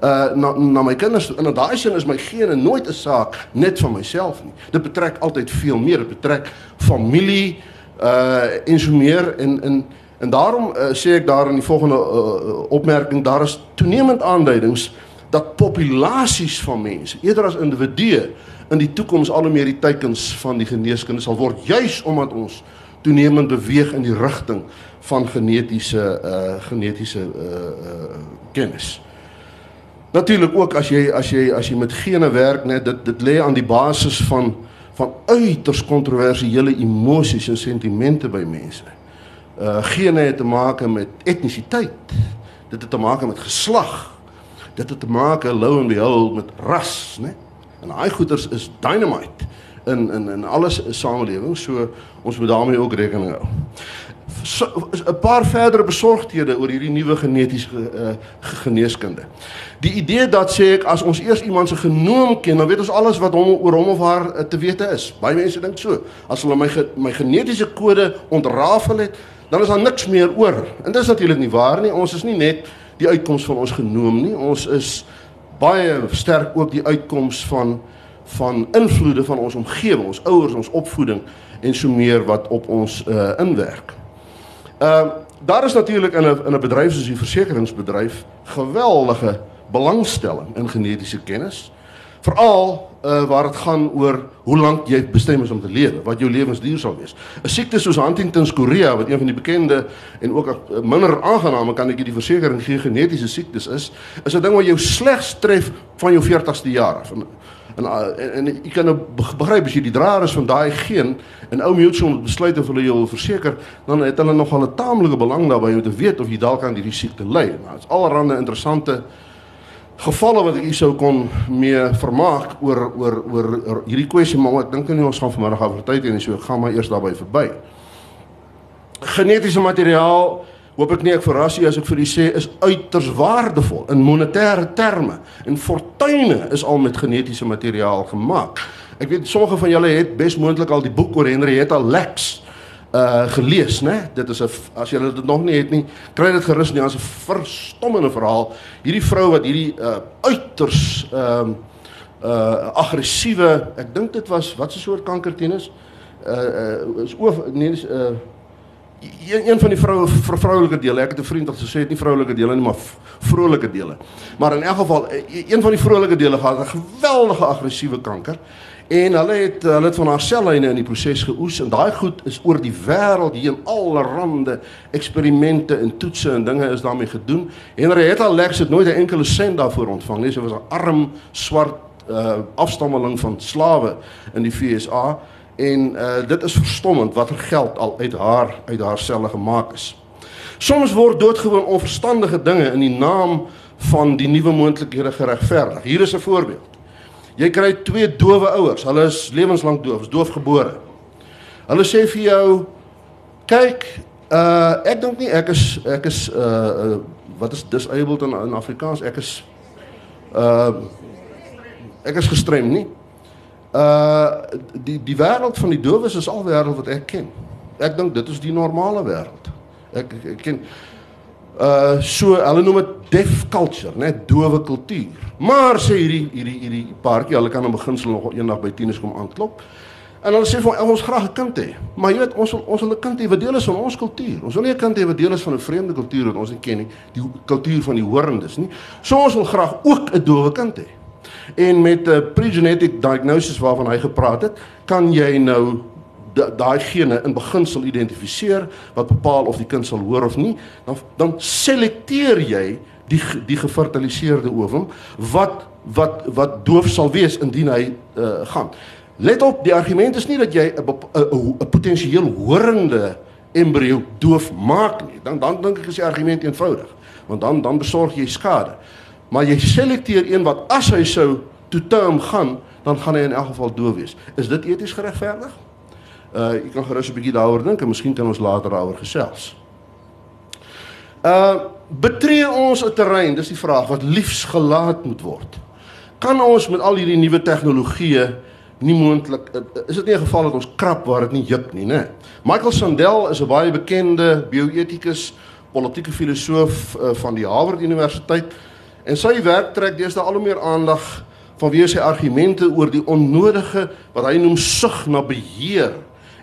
uh na na my kinders en in daai sin is my gene nooit 'n saak net van myself nie. Dit betrek altyd veel meer. Dit betrek familie, uh en so meer en en En daarom uh, sê ek daar in die volgende uh, opmerking daar is toenemend aanduidings dat populasies van mense eerder as individue in die toekoms al hoe meer die teikens van die geneeskunde sal word juis omdat ons toenemend beweeg in die rigting van genetiese uh genetiese uh, uh kennis. Natuurlik ook as jy as jy as jy met gene werk net dit dit lê aan die basis van van uiters kontroversiële emosies en sentimente by mense. Uh gene het te maak met etnisiteit. Dit het te maak met geslag. Dit het te maak lou en behold met ras, né? En daai goeters is dynamite in in in alles samelewing. So ons moet daarmee ook rekening hou. 'n so, paar verdere besorgdhede oor hierdie nuwe genetiese uh, geneeskunde. Die idee dat sê ek as ons eers iemand se genoom ken, dan weet ons alles wat hom oor hom of haar uh, te wete is. Baie mense dink so. As hulle my ge, my genetiese kode ontrafel het, dan is daar niks meer oor. En dit is natuurlik nie waar nie. Ons is nie net die uitkoms van ons genoom nie. Ons is baie sterk ook die uitkoms van van invloede van ons omgewing, ons ouers, ons opvoeding en so meer wat op ons uh inwerk. Ehm uh, daar is natuurlik in 'n in 'n bedryf soos die versekeringsbedryf geweldige belangstelling in genetiese kennis. Veral uh waar dit gaan oor hoe lank jy bestem is om te lewe, wat jou lewensduur sal wees. 'n Siekte soos Huntington's chorea wat een van die bekende en ook minder aangename kan ek die versekering gee genetiese siektes is, is 'n ding wat jou slegs tref van jou 40ste jaar af. En, En en, en jy kan nou begryp as jy die draer is van daai geen en ou mutual besluit of hulle jou verseker, dan het hulle nog al 'n taamlike belang daarbey om te weet of jy dalk aan hierdie siekte ly. Nou, dit's allerlei interessante gevalle wat ek hier sou kon mee vermaak oor oor oor, oor hierdie kwessie, maar ek dink nie ons gaan vanmiddag oor tyd nie, so ek gaan maar eers daarby verby. Genetiese materiaal hoop ek nie ek verras u as ek vir u sê is uiters waardevol in monetêre terme en fortuine is al met genetiese materiaal gemaak. Ek weet sommige van julle het besmoontlik al die boek oor Henrietta Lacks uh gelees, né? Dit is 'n as julle dit nog nie het nie, kry dit gerus nie, as 'n verstommende verhaal. Hierdie vrou wat hierdie uh uiters ehm uh, uh aggressiewe, ek dink dit was wat 'n soort kanker tennis uh uh is oor nee uh een, een van die vroue vroulike dele. Ek het 'n vriend wat gesê het nie vroulike dele nie, maar vrolike dele. Maar in elk geval e, e, een van die vrolike dele gehad 'n geweldige aggressiewe kanker. En hulle het hulle het van haar sellyne in die proses geoes en daai goed is oor die wêreld hier in allerlei eksperimente en toetse en dinge is daarmee gedoen. Henrietta Lacks het nooit 'n enkele sent daarvoor ontvang nie. Sy was 'n arm swart uh, afstammeling van slawe in die FSA en uh, dit is verstommend watter geld al uit haar uit haar selle gemaak is. Soms word doodgewoon onverstandige dinge in die naam van die nuwe moontlikhede geregverdig. Hier is 'n voorbeeld. Jy kry twee dowe ouers. Hulle is lewenslank doof, doofgebore. Hulle sê vir jou: "Kyk, uh ek dink nie ek is ek is uh, uh wat is disabled in, in Afrikaans? Ek is uh ek is gestrem nie." Uh die die wêreld van die dowes is al wêreld wat ek ken. Ek dink dit is die normale wêreld. Ek, ek ek ken uh so hulle noem dit deaf culture, net dowe kultuur. Maar sê hierdie hierdie hierdie paartjie, hulle kan in beginsel nog eendag by tieners kom aanklop. En hulle sê vir ons graag 'n kind hê. Maar jy weet ons wil, ons wil 'n kind hê wat deel is van ons kultuur. Ons wil nie 'n kind hê wat deel is van 'n vreemde kultuur wat ons nie ken nie, die kultuur van die horendes nie. So ons wil graag ook 'n dowe kind hê. En met 'n pregenetic diagnosis waarvan hy gepraat het, kan jy nou daai gene in beginsel identifiseer wat bepaal of die kind sal hoor of nie. Dan dan selekteer jy die die gefertiliseerde ovum wat wat wat doof sal wees indien hy uh, gaan. Let op, die argument is nie dat jy 'n 'n potensieel horende embrio doof maak nie. Dan dan dink ek is die argument eenvoudig. Want dan dan besorg jy skade maar jy selekteer een wat as hy sou to term gaan, dan gaan hy in elk geval doof wees. Is dit eties geregverdig? Uh jy kan gerus 'n bietjie daaroor dink en miskien kan ons later daaroor gesels. Uh betree ons 'n terrein, dis die vraag wat liefs gelaat moet word. Kan ons met al hierdie nuwe tegnologieë nie moontlik uh, is dit nie 'n geval dat ons krap waar dit nie juk nie, né? Michael Sandel is 'n baie bekende bioetikus, politieke filosoof uh, van die Harvard Universiteit. En sy werk trek deesdae al hoe meer aandag vanweë sy argumente oor die onnodige wat hy noem sug na beheer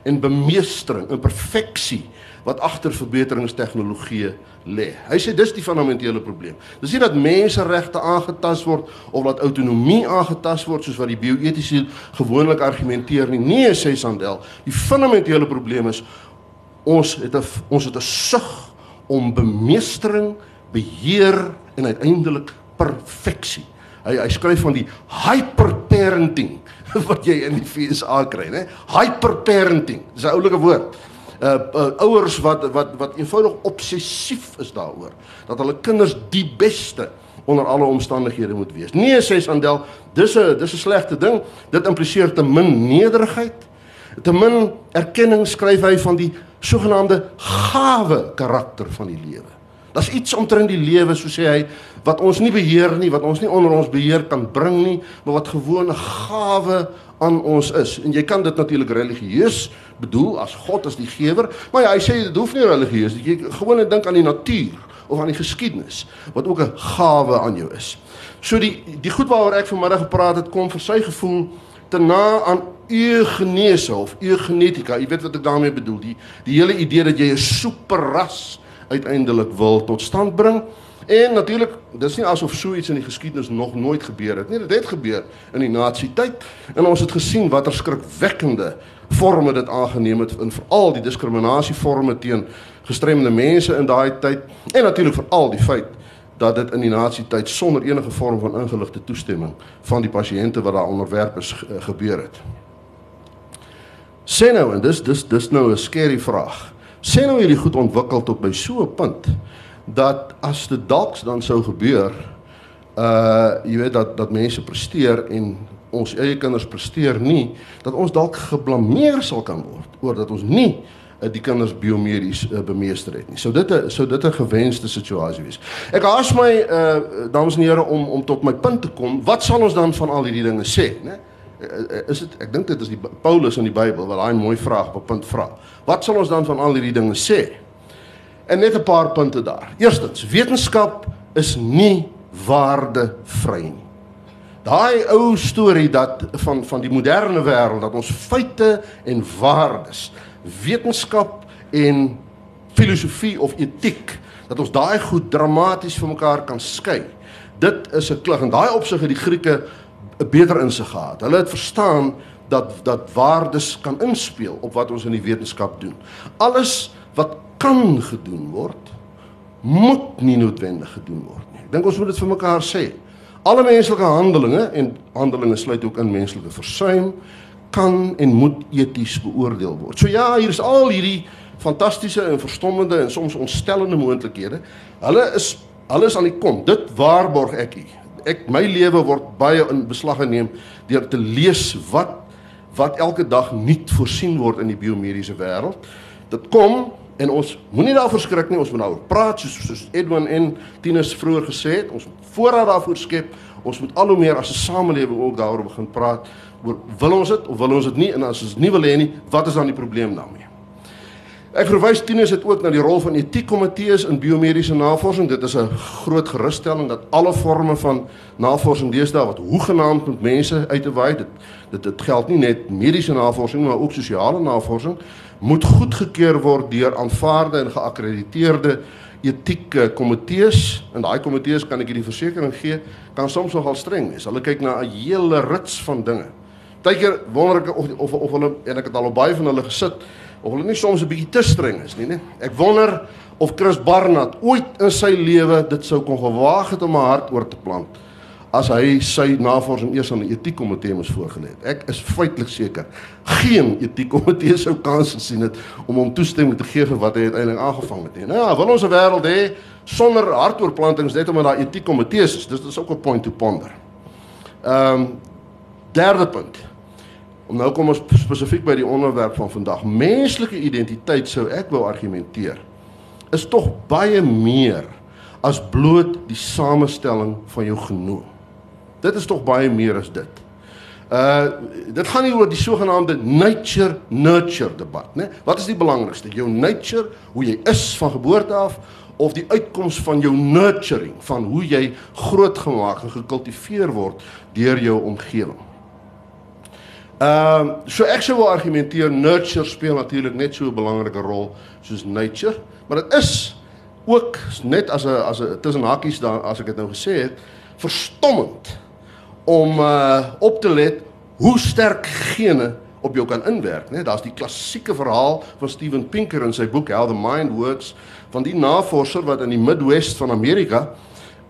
en bemeestering en perfeksie wat agter verbeteringstegnologie lê. Hy sê dis die fundamentele probleem. Dis nie dat menseregte aangetast word of dat autonomie aangetast word soos wat die bioetiese gewoonlik argumenteer nie. Nee, sê Sandel, die fundamentele probleem is ons het 'n ons het 'n sug om bemeestering, beheer en uiteindelik perfeksie. Hy hy skryf van die hyperparenting wat jy in die FSA kry, né? Hyperparenting. Dis 'n oulike woord uh, uh ouers wat wat wat eenvoudig obsessief is daaroor dat hulle kinders die beste onder alle omstandighede moet wees. Nee sê Sandel, dis 'n dis 'n slegte ding. Dit impliseer te min nederigheid, te min erkenning skryf hy van die sogenaamde gawe karakter van die lewe. Daar's iets omtrent die lewe, so sê hy, wat ons nie beheer nie, wat ons nie onder ons beheer kan bring nie, maar wat gewone gawe aan ons is. En jy kan dit natuurlik religieus bedoel as God as die gewer, maar ja, hy sê dit hoef nie religieus. Jy gewoon dink aan die natuur of aan die geskiedenis wat ook 'n gawe aan jou is. So die die goed waaroor ek vanmiddag gepraat het kom vir sy gevoel te na aan eugenese of eugenetika. Jy weet wat ek daarmee bedoel. Die die hele idee dat jy 'n superras uiteindelik wil tot stand bring. En natuurlik, dis nie asof so iets in die geskiedenis nog nooit gebeur het nie. Dit het gebeur in die nasie tyd en ons het gesien watter skrikwekkende forme dit aangeneem het in veral die diskriminasieforme teen gestremde mense in daai tyd en natuurlik veral die feit dat dit in die nasie tyd sonder enige vorm van ingeligte toestemming van die pasiënte wat daar onderwerp is eh, gebeur het. Sê nou en dis dis dis nou 'n skerry vraag. Sê nou hierdie goed ontwikkel tot by so 'n punt dat as dit dalk dan sou gebeur uh jy weet dat dat mense presteer en ons eie kinders presteer nie dat ons dalk geblameer sal kan word oor dat ons nie uh, die kinders biomedies uh, bemeester het nie. Sou dit 'n sou dit 'n gewenste situasie wees. Ek haas my uh dames en here om om tot my punt te kom. Wat sal ons dan van al hierdie dinge sê, né? Is dit ek dink dit is die Paulus in die Bybel wat daai mooi vraag op punt vra. Wat sal ons dan van al hierdie dinge sê? En net 'n paar punte daar. Eerstens, wetenskap is nie waardevry nie. Daai ou storie dat van van die moderne wêreld dat ons feite en waardes, wetenskap en filosofie of etiek dat ons daai goed dramaties van mekaar kan skei. Dit is 'n klug en daai opsig het die Grieke 'n beter insig gehad. Hulle het verstaan dat dat waardes kan inspel op wat ons in die wetenskap doen. Alles wat kan gedoen word, moet nie noodwendig gedoen word nie. Ek dink ons moet dit vir mekaar sê. Alle menslike handelinge en handelinge sluit ook in menslike versuim kan en moet eties beoordeel word. So ja, hier is al hierdie fantastiese en verstommende en soms ontstellende moontlikhede. Hulle is alles aan die kom. Dit waarborg ek u. Ek my lewe word baie in beslag geneem deur te lees wat wat elke dag nuut voorsien word in die biomediese wêreld. Dit kom En ons moenie daarvoor skrik nie, ons moet daaroor praat soos soos Edwin en Tinus vroeër gesê het. Ons moet voorraad daarvoor skep. Ons moet al hoe meer as 'n samelewing ook daaroor begin praat oor wil ons dit of wil ons dit nie en as ons nie wil hê nie, wat is dan die probleem daarmee? Ek verwys Tinus het ook na die rol van etiekkomitees in biomediese navorsing. Dit is 'n groot gerusstelling dat alle forme van navorsing deesdae wat hoegenaamd met mense uit te waai, dit dit dit geld nie net mediese navorsing maar ook sosiale navorsing moet goedgekeur word deur aanvaarde en geakkrediteerde etieke komitees en daai komitees kan ek hierdie versekering gee kan soms nogal streng wees. Hulle kyk na 'n hele rits van dinge. Partykeer wonder ek of of of hulle en ek het al op baie van hulle gesit of hulle nie soms 'n bietjie te streng is nie, nee. Ek wonder of Chris Barnard ooit in sy lewe dit sou kon gewaag het om 'n hart oor te plant as hy sy navorsing eers aan 'n etiekkomitee moes voorgelê het. Ek is feitelik seker geen etiekkomitee sou kans gesien het om hom toestemming te gee vir wat hy uiteindelik aangevang het nie. Nou ja, wil ons 'n wêreld hê sonder hartoorplantings net omdat daar etiekkomitees is. Dis dis ook 'n point to ponder. Ehm um, derde punt. Om nou kom ons spesifiek by die onderwerp van vandag. Menslike identiteit sou ek wou argumenteer is tog baie meer as bloot die samestelling van jou genoeg. Dit is tog baie meer as dit. Uh dit gaan nie oor die sogenaamde nature nurture debat, né? Wat is die belangrikste? Jou nature, hoe jy is van geboorte af of die uitkoms van jou nurturing, van hoe jy grootgemaak en gekultiveer word deur jou omgewing. Ehm um, so ek sou wil argumenteer nurture speel natuurlik net so 'n belangrike rol soos nature, maar dit is ook net as 'n as 'n tussen hakies daar as ek dit nou gesê het, verstommend om uh op te let hoe sterk gene op jou kan inwerk, né? Daar's die klassieke verhaal van Steven Pinker in sy boek How the Mind Works van die navorser wat in die Midwest van Amerika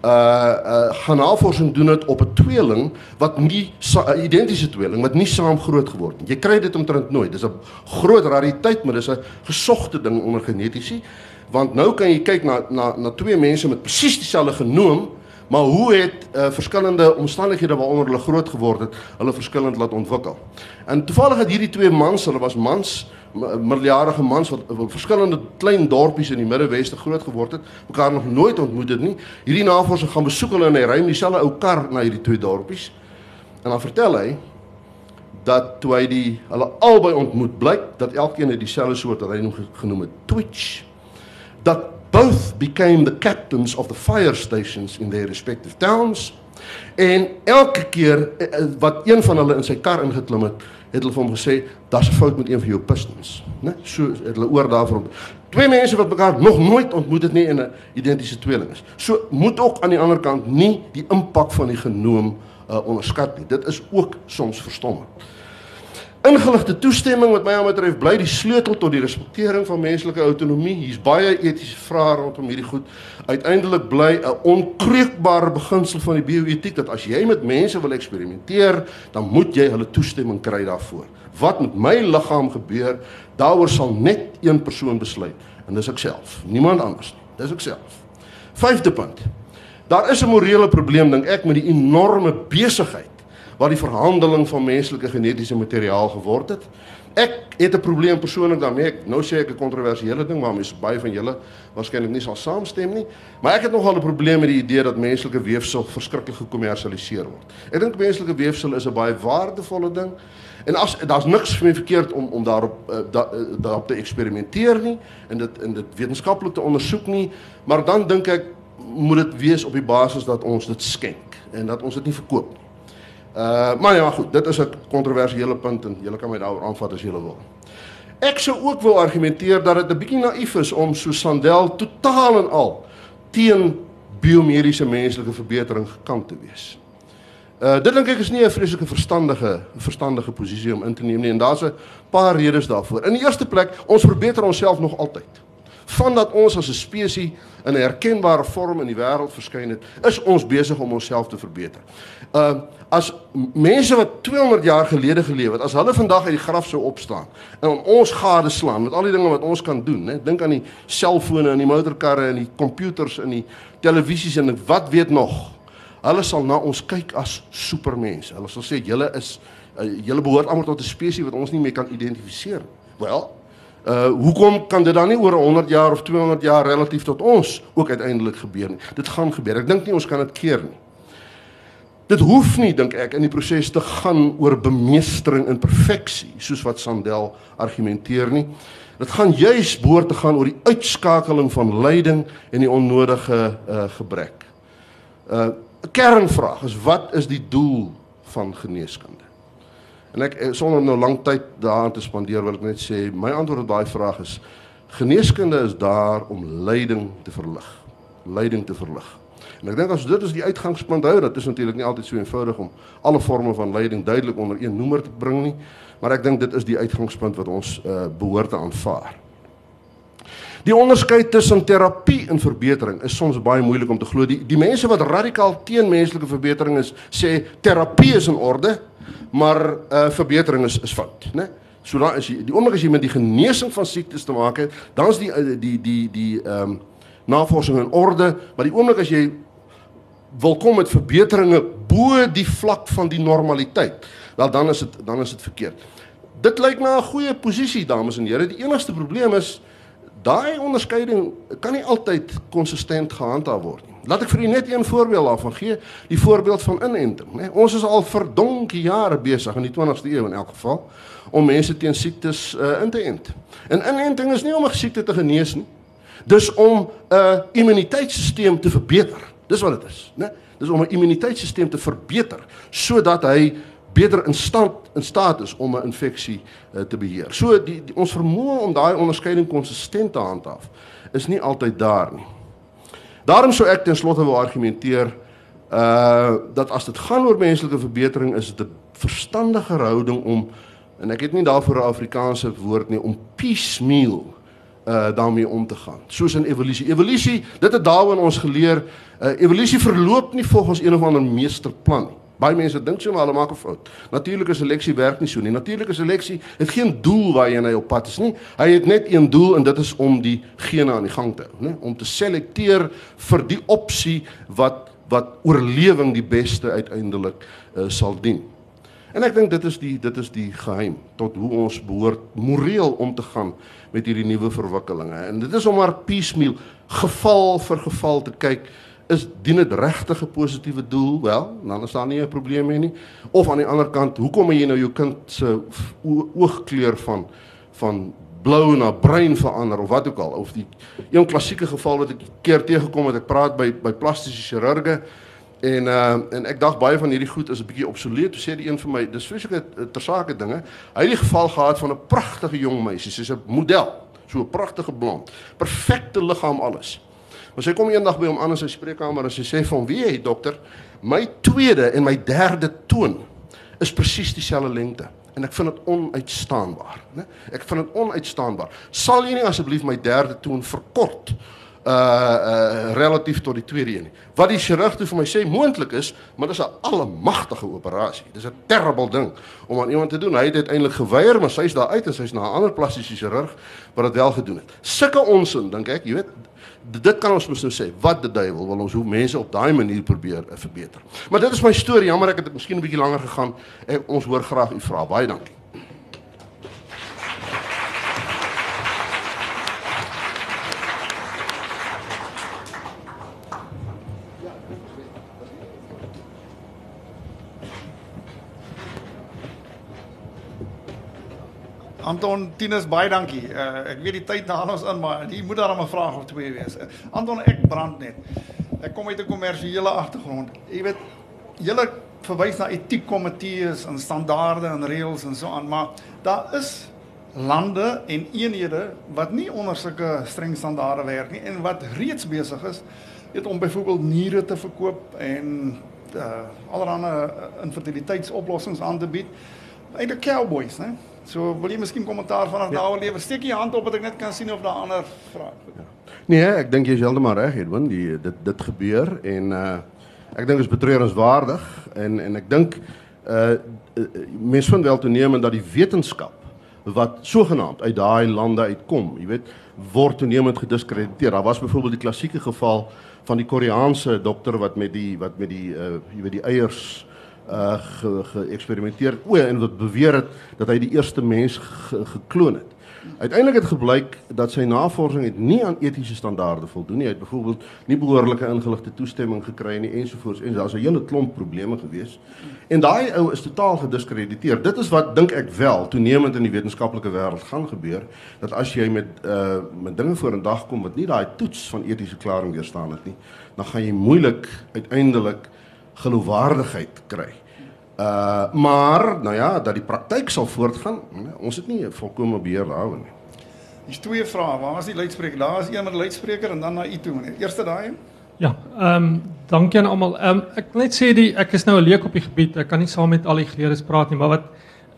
uh uh gaan navorsing doen het op 'n tweeling wat nie identiese tweeling wat nie saam groot geword het. Jy kry dit omtrent nooit. Dis 'n groot rariteit, maar dis 'n gesogte ding onder genetiese. Want nou kan jy kyk na na na twee mense met presies dieselfde genoom, maar hoe het uh, verskillende omstandighede waaronder hulle groot geword het, hulle verskillend laat ontwikkel. En toevallig het hierdie twee mans, hulle was mans miljardige mans wat op verskillende klein dorpies in die Midde-Weste groot geword het, mekaar nog nooit ontmoet het nie. Hierdie navorsing gaan besoek hulle en hy ry met dieselfde ou kar na hierdie twee dorpies. En dan vertel hy dat toe hy die hulle albei ontmoet, blyk dat elkeen het dieselfde soort wat hy noem genoem het Twitch. Dat both became the captains of the fire stations in their respective towns. En elke keer eh, eh, wat een van hulle in sy kar ingeklim het, het hulle vir hom gesê daar's 'n fout met een van jou pistons, né? So het hulle oor daarvan. Twee mense wat mekaar nog nooit ontmoet het nie en 'n identiese tweeling is. So moet ook aan die ander kant nie die impak van die genoom uh, onderskat nie. Dit is ook soms verstommend. Ingeligte toestemming wat my aan betref bly die sleutel tot die respektering van menslike autonomie. Hier's baie etiese vrae rondom hierdie goed. Uiteindelik bly 'n onkreukbare beginsel van die bioetiek dat as jy met mense wil eksperimenteer, dan moet jy hulle toestemming kry daarvoor. Wat met my liggaam gebeur, daaroor sal net een persoon besluit en dis ek self, niemand anders nie. Dis ek self. Vyfde punt. Daar is 'n morele probleem dink ek met die enorme besigheid wat die verhandeling van menslike genetiese materiaal geword het. Ek het 'n probleem persoonlik daarmee. Nou sê ek 'n kontroversiële ding waarmee baie van julle waarskynlik nie sal saamstem nie, maar ek het nogal 'n probleem met die idee dat menslike weefsel verskriklik gekommersialiseer word. Ek dink menslike weefsel is 'n baie waardevolle ding. En as daar's niks mee verkeerd om om daarop da, uh, daarop te eksperimenteer nie en dit in dit wetenskaplik te ondersoek nie, maar dan dink ek moet dit wees op die basis dat ons dit skenk en dat ons dit nie verkoop nie. Uh maar ja, goed, dit is 'n kontroversiële punt en julle kan my daaroor aanvat as julle wil. Ek sou ook wil argumenteer dat dit 'n bietjie naïef is om so Sandel totaal en al teen biomediese menslike verbetering gekant te wees. Uh dit dink ek is nie 'n vreeslike verstandige verstandige posisie om in te neem nie en daar's 'n paar redes daarvoor. In die eerste plek, ons verbeter onsself nog altyd vandat ons as 'n spesies in 'n herkenbare vorm in die wêreld verskyn het, is ons besig om onsself te verbeter. Uh as mense wat 200 jaar gelede geleef het, as hulle vandag uit die graf sou opstaan en ons gade slaan met al die dinge wat ons kan doen, né? Dink aan die selfone en die motorkarre en die komputers en die televisies en wat weet nog. Hulle sal na ons kyk as supermense. Hulle sal sê julle is uh, julle behoort almal tot 'n spesies wat ons nie meer kan identifiseer. Wel, Uh hoekom kan dit dan nie oor 100 jaar of 200 jaar relatief tot ons ook uiteindelik gebeur nie? Dit gaan gebeur. Ek dink nie ons kan dit keer nie. Dit hoef nie dink ek in die proses te gaan oor bemeestering in perfeksie soos wat Sandel argumenteer nie. Dit gaan juis behoort te gaan oor die uitskakeling van lyding en die onnodige uh gebrek. Uh 'n kernvraag is wat is die doel van geneeskunde? En ek eh, sonder nou lank tyd daaraan te spandeer wil ek net sê my antwoord op daai vraag is geneeskunde is daar om lyding te verlig. Lyding te verlig. En ek dink as dit is die uitgangspunt hou, dat is natuurlik nie altyd so eenvoudig om alle forme van lyding duidelik onder een noemer te bring nie, maar ek dink dit is die uitgangspunt wat ons uh, behoort te aanvaar. Die onderskeid tussen terapie en verbetering is soms baie moeilik om te glo. Die die mense wat radikaal teen menslike verbetering is, sê terapie is in orde, maar uh verbetering is is fout, né? So dan is jy die oomblik as jy met die genesing van siektes te maak het, dan is die uh, die die die ehm um, navorsing in orde, maar die oomblik as jy wil kom met verbeteringe bo die vlak van die normaliteit, wel dan is dit dan is dit verkeerd. Dit lyk na 'n goeie posisie dames en here. Die enigste probleem is daai onderskeiding kan nie altyd konsistent gehandhaaf word nie. Laat ek vir u net een voorbeeld daarvan gee, die voorbeeld van inenting, né? Ons is al vir donkie jare besig in die 20ste eeu in elk geval om mense teen siektes uh, in te ent. En inenting is nie om 'n siekte te genees nie. Dis om 'n uh, immuniteitstelsel te verbeter. Dis wat dit is, né? Dis om 'n immuniteitstelsel te verbeter sodat hy beter in stand in staat is om 'n infeksie uh, te beheer. So die, die ons vermoë om daai onderskeiding konsistent te handhaaf is nie altyd daar nie. Daarom sou ek ten slotte wou argumenteer uh dat as dit gaan oor menslike verbetering is dit 'n verstandige houding om en ek het nie daarvoor 'n Afrikaanse woord nie om piecemeal uh daarmee om te gaan. Soos in evolusie. Evolusie, dit het daarin ons geleer, uh evolusie verloop nie volgens een of ander meesterplan nie. Baie mense dink so maar hulle maak 'n fout. Natuurlike seleksie werk nie so nie. Natuurlike seleksie het geen doel waarheen hy op pad is nie. Hy het net een doel en dit is om die gene aan die gang te hou, né? Om te selekteer vir die opsie wat wat oorlewing die beste uiteindelik uh, sal dien. En ek dink dit is die dit is die geheim tot hoe ons behoort moreel om te gaan met hierdie nuwe verwikkelinge. En dit is om maar piecemeal geval vir geval te kyk is dien dit regtig 'n positiewe doel? Wel, dan is daar nie 'n probleem mee nie. Of aan die ander kant, hoekom jy nou jou kind se oogkleur van van blou na bruin verander of wat ook al of die een klassieke geval wat ek keer teëgekom het, ek praat by by plastiese chirurge en uh en ek dink baie van hierdie goed is 'n bietjie obsoleet. Toe sê die een vir my, dis vreeslike tersake dinge. Hy het die geval gehad van 'n pragtige jong meisie, sy's 'n model, so 'n pragtige blond, perfekte liggaam alles. Maar sy kom eendag by hom aan in sy spreekkamer en sy sê vir hom: "Wie jy, dokter, my tweede en my derde toon is presies dieselfde lengte." En ek vind dit onuitstaanbaar, né? Ek vind dit onuitstaanbaar. Sal jy nie asseblief my derde toon verkort uh uh relatief tot die tweede een nie. Wat die chirurg toe vir my sê moontlik is, maar dis 'n almagtige operasie. Dis 'n terrible ding om aan iemand te doen. Hy het uiteindelik geweier, maar sy's daar uit en sy's na 'n ander plastiese chirurg wat dit wel gedoen het. Sulke onsin dink ek, jy weet, dit kan ons mos nou sê, wat die duiwel wil ons hoe mense op daai manier probeer uh, verbeter. Maar dit is my storie, jammer ek het dit miskien 'n bietjie langer gegaan. Ek ons hoor graag u vra. Baie dankie. Anton Tinus baie dankie. Uh, ek weet die tyd haal ons in, maar hier moet daar 'n vraag of twee wees. Uh, Anton ek brand net. Ek kom uit 'n kommersiële agtergrond. Jy weet, julle verwys na etiekkomitees en standaarde en reëls en so aan, maar daar is lande en eenhede wat nie onder sulke streng standaarde werk nie en wat reeds besig is weet om byvoorbeeld niere te verkoop en uh allerlei infertiliteitsoplossings aan te bied. Eintlik cowboys, né? So wil jy miskien kommentaar vanaf ja. daar lewer? Steek jy hand op dat ek net kan sien of daar ander vrae. Ja. Nee, ek dink jy is heeltemal reg, Edwin. Die dit dit gebeur en uh ek dink dit is betreurenswaardig en en ek dink uh mense vind wel toenemend dat die wetenskap wat sogenaamd uit daai lande uitkom, jy weet, word toenemend gediskrediteer. Daar was byvoorbeeld die klassieke geval van die Koreaanse dokter wat met die wat met die uh jy weet die eiers uh geëksperimenteer ge o en wat beweer het dat hy die eerste mens ge, gekloon het. Uiteindelik het gebleik dat sy navorsing het nie aan etiese standaarde voldoen nie. Hy het byvoorbeeld nie behoorlike ingeligte toestemming gekry nie ensovoorts en daar's 'n hele klomp probleme gewees. En daai ou is totaal gediskrediteer. Dit is wat dink ek wel toenemend in die wetenskaplike wêreld gaan gebeur dat as jy met uh met dinge voor in dag kom wat nie daai toets van etiese klaring weerstaan het nie, dan gaan jy moeilik uiteindelik geloofwaardigheid kry. Uh maar nou ja, dat die praktyk sal voortgaan. Ons het nie volkomme beheer daaroor nie. Dis twee vrae. Waar is die luidspreker? Daar is een met luidspreker en dan na u toe, meneer. Eerste daai. Ja, ehm um, dankie aan almal. Ehm um, ek net sê die ek is nou 'n leek op die gebied. Ek kan nie saam met al die geleerdes praat nie, maar wat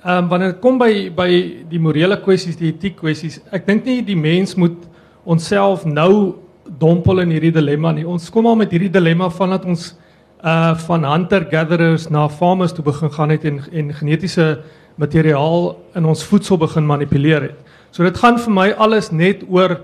ehm um, wanneer dit kom by by die morele kwessies, die etiek kwessies, ek dink nie die mens moet onsself nou dompel in hierdie dilemma nie. Ons kom al met hierdie dilemma van dat ons uh van hunter gatherers na farmers toe begin gaan het en en genetiese materiaal in ons voedsel begin manipuleer het. So dit gaan vir my alles net oor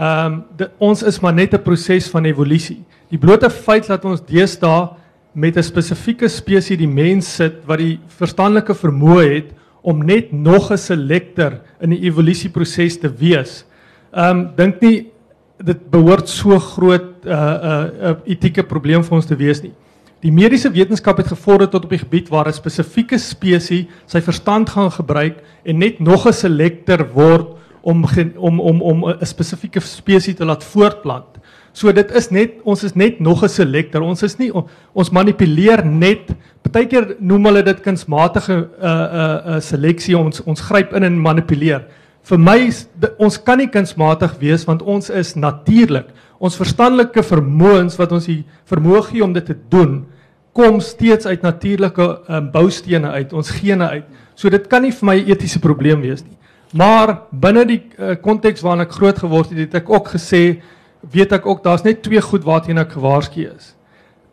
ehm um, ons is maar net 'n proses van evolusie. Die blote feit dat ons deesdae met 'n spesifieke spesies die mens sit wat die verstandelike vermoë het om net nog 'n selekter in die evolusieproses te wees. Ehm um, dink nie dit behoort so groot 'n uh, 'n uh, uh, etieke probleem vir ons te wees nie. Die mediese wetenskap het gevorder tot op die gebied waar 'n spesifieke spesies sy verstand gaan gebruik en net nog 'n selekter word om om om om 'n spesifieke spesies te laat voortplant. So dit is net ons is net nog 'n selektor. Ons is nie ons manipuleer net. Partykeer noem hulle dit kunsmatige uh, uh, uh, seleksie. Ons ons gryp in en manipuleer. Vir my ons kan nie kunsmatig wees want ons is natuurlik. Ons verstandelike vermoëns wat ons die vermoë gee om dit te doen, kom steeds uit natuurlike um, boustene uit, ons gene uit. So dit kan nie vir my 'n etiese probleem wees nie. Maar binne die uh, konteks waarin ek groot geword het, het ek ook gesê weet ek ook daar's net twee goed waarteen ek gewaarsku is.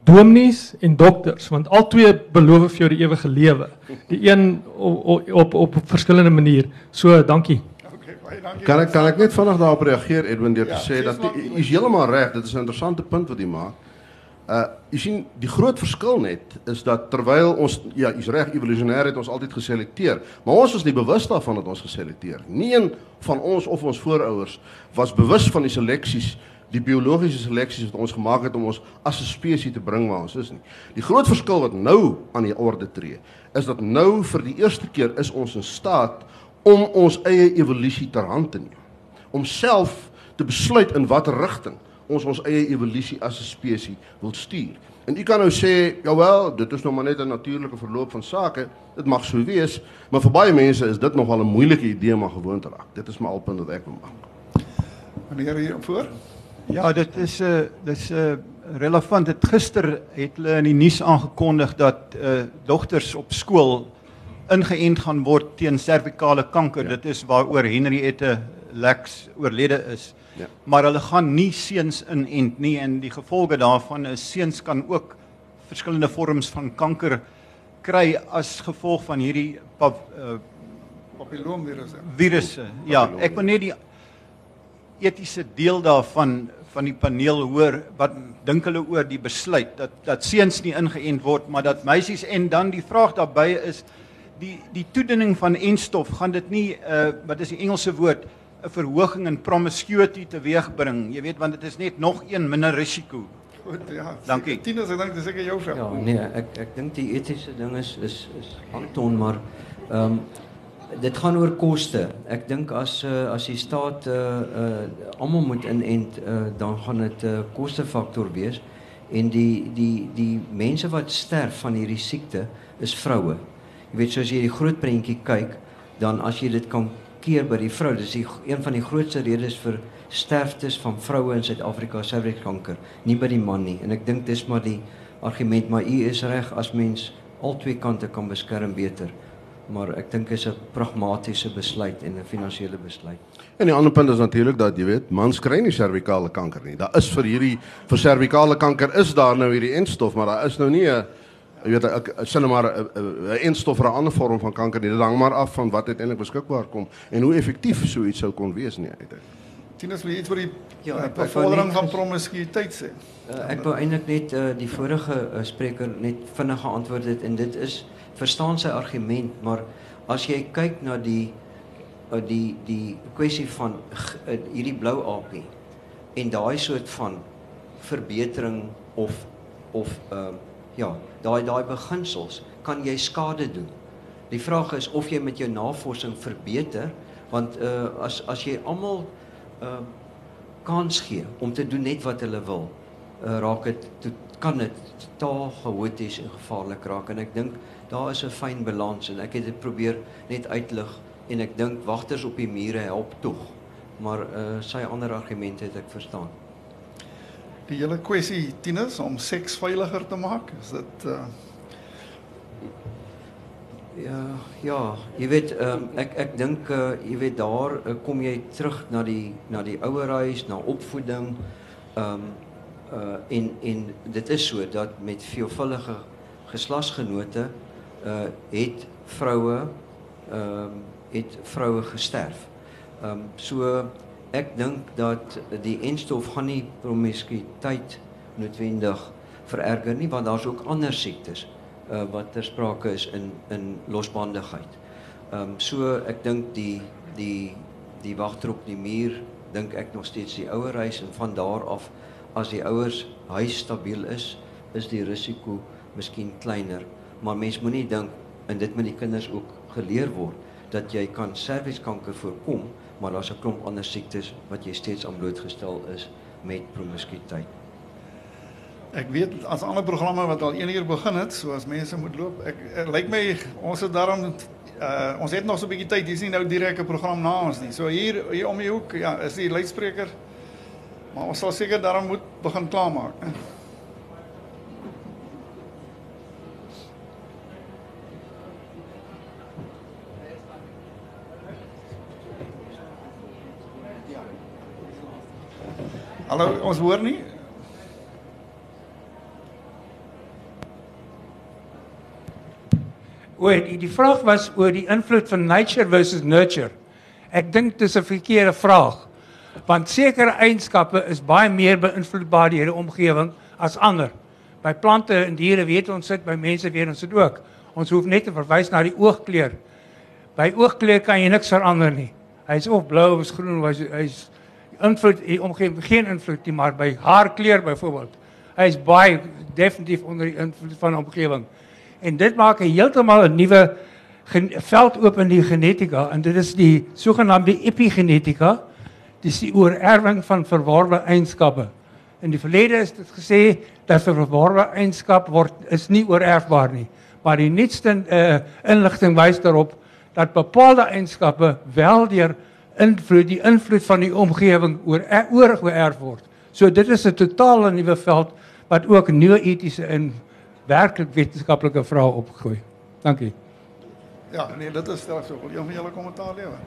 Dominees en dokters, want al twee beloof vir jou die ewige lewe. Die een op op op, op verskillende maniere. So, dankie. Baie dankie. Kan ek kan ek net vinnig daarop reageer Edwin deur te Ja, sê sê dat u is heeltemal reg, dit is 'n interessante punt wat jy maak. Uh jy sien die groot verskil net is dat terwyl ons ja, jy's reg evolusionêr het ons altyd geselekteer, maar ons was nie bewus daarvan dat ons geselekteer. Nie een van ons of ons voorouers was bewus van die seleksies, die biologiese seleksies wat ons gemaak het om ons as 'n spesies te bring waar ons is nie. Die groot verskil wat nou aan die orde tree, is dat nou vir die eerste keer is ons in staat om ons eie evolusie ter hand te neem om self te besluit in watter rigting ons ons eie evolusie as 'n spesies wil stuur. En u kan nou sê, jawel, dit is nog maar net 'n natuurlike verloop van sake. Dit mag so wees, maar vir baie mense is dit nogal 'n moeilike idee om aan gewoon te raak. Dit is my alpunt wat ek wil maak. Meneer hier voor. Ja, dit is 'n uh, dis 'n uh, relevant. Dit gister het hulle in die nuus aangekondig dat uh dogters op skool ingeënt gaan word teen servikale kanker. Ja. Dit is waaroor Henriette Lex oorlede is. Ja. Maar hulle gaan nie seuns inent nie en die gevolge daarvan is seuns kan ook verskillende vorms van kanker kry as gevolg van hierdie pap, uh, Papilloomvirus. virusse. Ja, ek wil net die etiese deel daarvan van die paneel hoor wat dink hulle oor die besluit dat dat seuns nie ingeënt word maar dat meisies en dan die vraag daarbye is die die toediening van enstof gaan dit nie uh wat is die Engelse woord 'n verhoging in promiscuity teweegbring jy weet want dit is net nog een minder risiko Goed, ja. Dankie. Tinus, ek dink dis seker jou veld. Ja, nee, ek ek dink die etiese ding is is is Anton, maar ehm um, dit gaan oor koste. Ek dink as uh, as die staat uh uh almal moet inent, uh, dan gaan dit 'n uh, kostefaktor wees en die die die mense wat sterf van hierdie siekte is vroue. Jy weet soos jy die groot prentjie kyk, dan as jy dit kan keer by die vrou, dis die, een van die grootste redes vir sterftes van vroue in Suid-Afrika servikkanker, nie by die man nie. En ek dink dis maar die argument, maar u is reg as mens al twee kante kan beskerm beter. Maar ek dink is 'n pragmatiese besluit en 'n finansiële besluit. En die ander punt is natuurlik dat jy weet, mans kry nie servikale kanker nie. Daar is vir hierdie vir servikale kanker is daar nou hierdie enstof, maar daar is nou nie 'n jy weet ek sê nou maar 'n enstof vir 'n ander vorm van kanker. Dit hang maar af van wat uiteindelik beskikbaar kom en hoe effektief so iets sou kon wees nie uiteindelik. Tinus, wil iets oor die Ja, wou bevordering van promiskuïteit sê? Uh, ek wou eintlik net uh, die vorige uh, spreker net vinnig geantwoord het en dit is verstaan sy argument, maar as jy kyk na die uh, die die kwessie van uh, hierdie blou aapie en daai soort van verbetering of of ehm uh, ja, daai daai beginsels kan jy skade doen. Die vraag is of jy met jou navorsing verbeter want uh, as as jy almal uh, kans gee om te doen net wat hulle wil, uh, raak dit to, kan dit totaal chaoties en gevaarlik raak en ek dink daar is 'n fyn balans en ek het dit probeer net uitlig en ek dink wagters op die mure help tog. Maar uh, sy ander argumente het ek verstaan. Die hele kwessie Tinus om seks veiliger te maak, is dit uh Ja, ja, jy weet um, ek ek dink uh, jy weet daar uh, kom jy terug na die na die ouerhuis, na opvoeding. Ehm um, en dit is so dat met veelvuldige geslagsgenote uh het vroue ehm het vroue gesterf. Ehm so ek dink dat die enstof gaan nie promiskuïteit noodwendig vererger nie want daar's ook ander siektes uh, wat ter sprake is in in losbandigheid. Ehm um, so ek dink die die die wagter op die muur dink ek nog steeds die ouerhuis en van daar af as die ouers huis stabiel is, is die risiko miskien kleiner. Maar mens moenie dink en dit moet die kinders ook geleer word dat jy kan servieskanker voorkom, maar daar's 'n klomp ander siektes wat jy steeds aan blootgestel is met promiskuïteit. Ek weet as ander programme wat al 1 uur begin het, so as mense moet loop, ek, ek lyk my ons het daarom uh ons het nog so 'n bietjie tyd. Dis nie nou direk 'n program na ons nie. So hier hier om die hoek, ja, is die luidspreker. Maar ons sal seker daarom moet begin klaarmaak, né? Hallo, ons hoor nie. Oor die, die vraag was oor die invloed van nature versus nurture. Ek dink dis 'n verkeerde vraag. Want sekere eienskappe is baie meer beïnvloedbaar deur die omgewing as ander. By plante en diere weet ons dit, by mense weet ons dit ook. Ons hoef net te verwys na die oogkleur. By oogkleur kan jy niks verander nie. Hy's of blou of groen hy's invloed die omgewing geen invloed nie, maar by haarkleur byvoorbeeld. Hy's baie definitief onder die invloed van die omgewing. En dit maak heeltemal 'n nuwe veld oop in die genetika en dit is die sogenaamde epigenetika. Dis die oorerwing van verworwe eienskappe. In die verlede is dit gesê dat verworwe eienskap word is nie oorerfbaar nie, maar die nuutste uh, inligting wys daarop dat bepaalde eienskappe wel deur invloed die invloed van die omgewing oor oorgeerf word. So dit is 'n totale nuwe veld wat ook nuwe etiese en werklik wetenskaplike vrae opgooi. Dankie. Ja, nee, dit is stel so. Wil een van julle kommentaar lewer?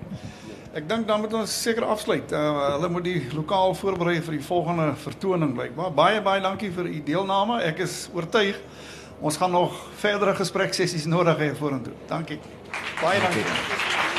Ek dink dan moet ons seker afsluit. Uh, hulle moet die lokaal voorberei vir die volgende vertoning blykbaar. Baie baie dankie vir u deelname. Ek is oortuig ons gaan nog verdere gespreksessies nodig hê vorentoe. Dankie. Baie dankie. dankie.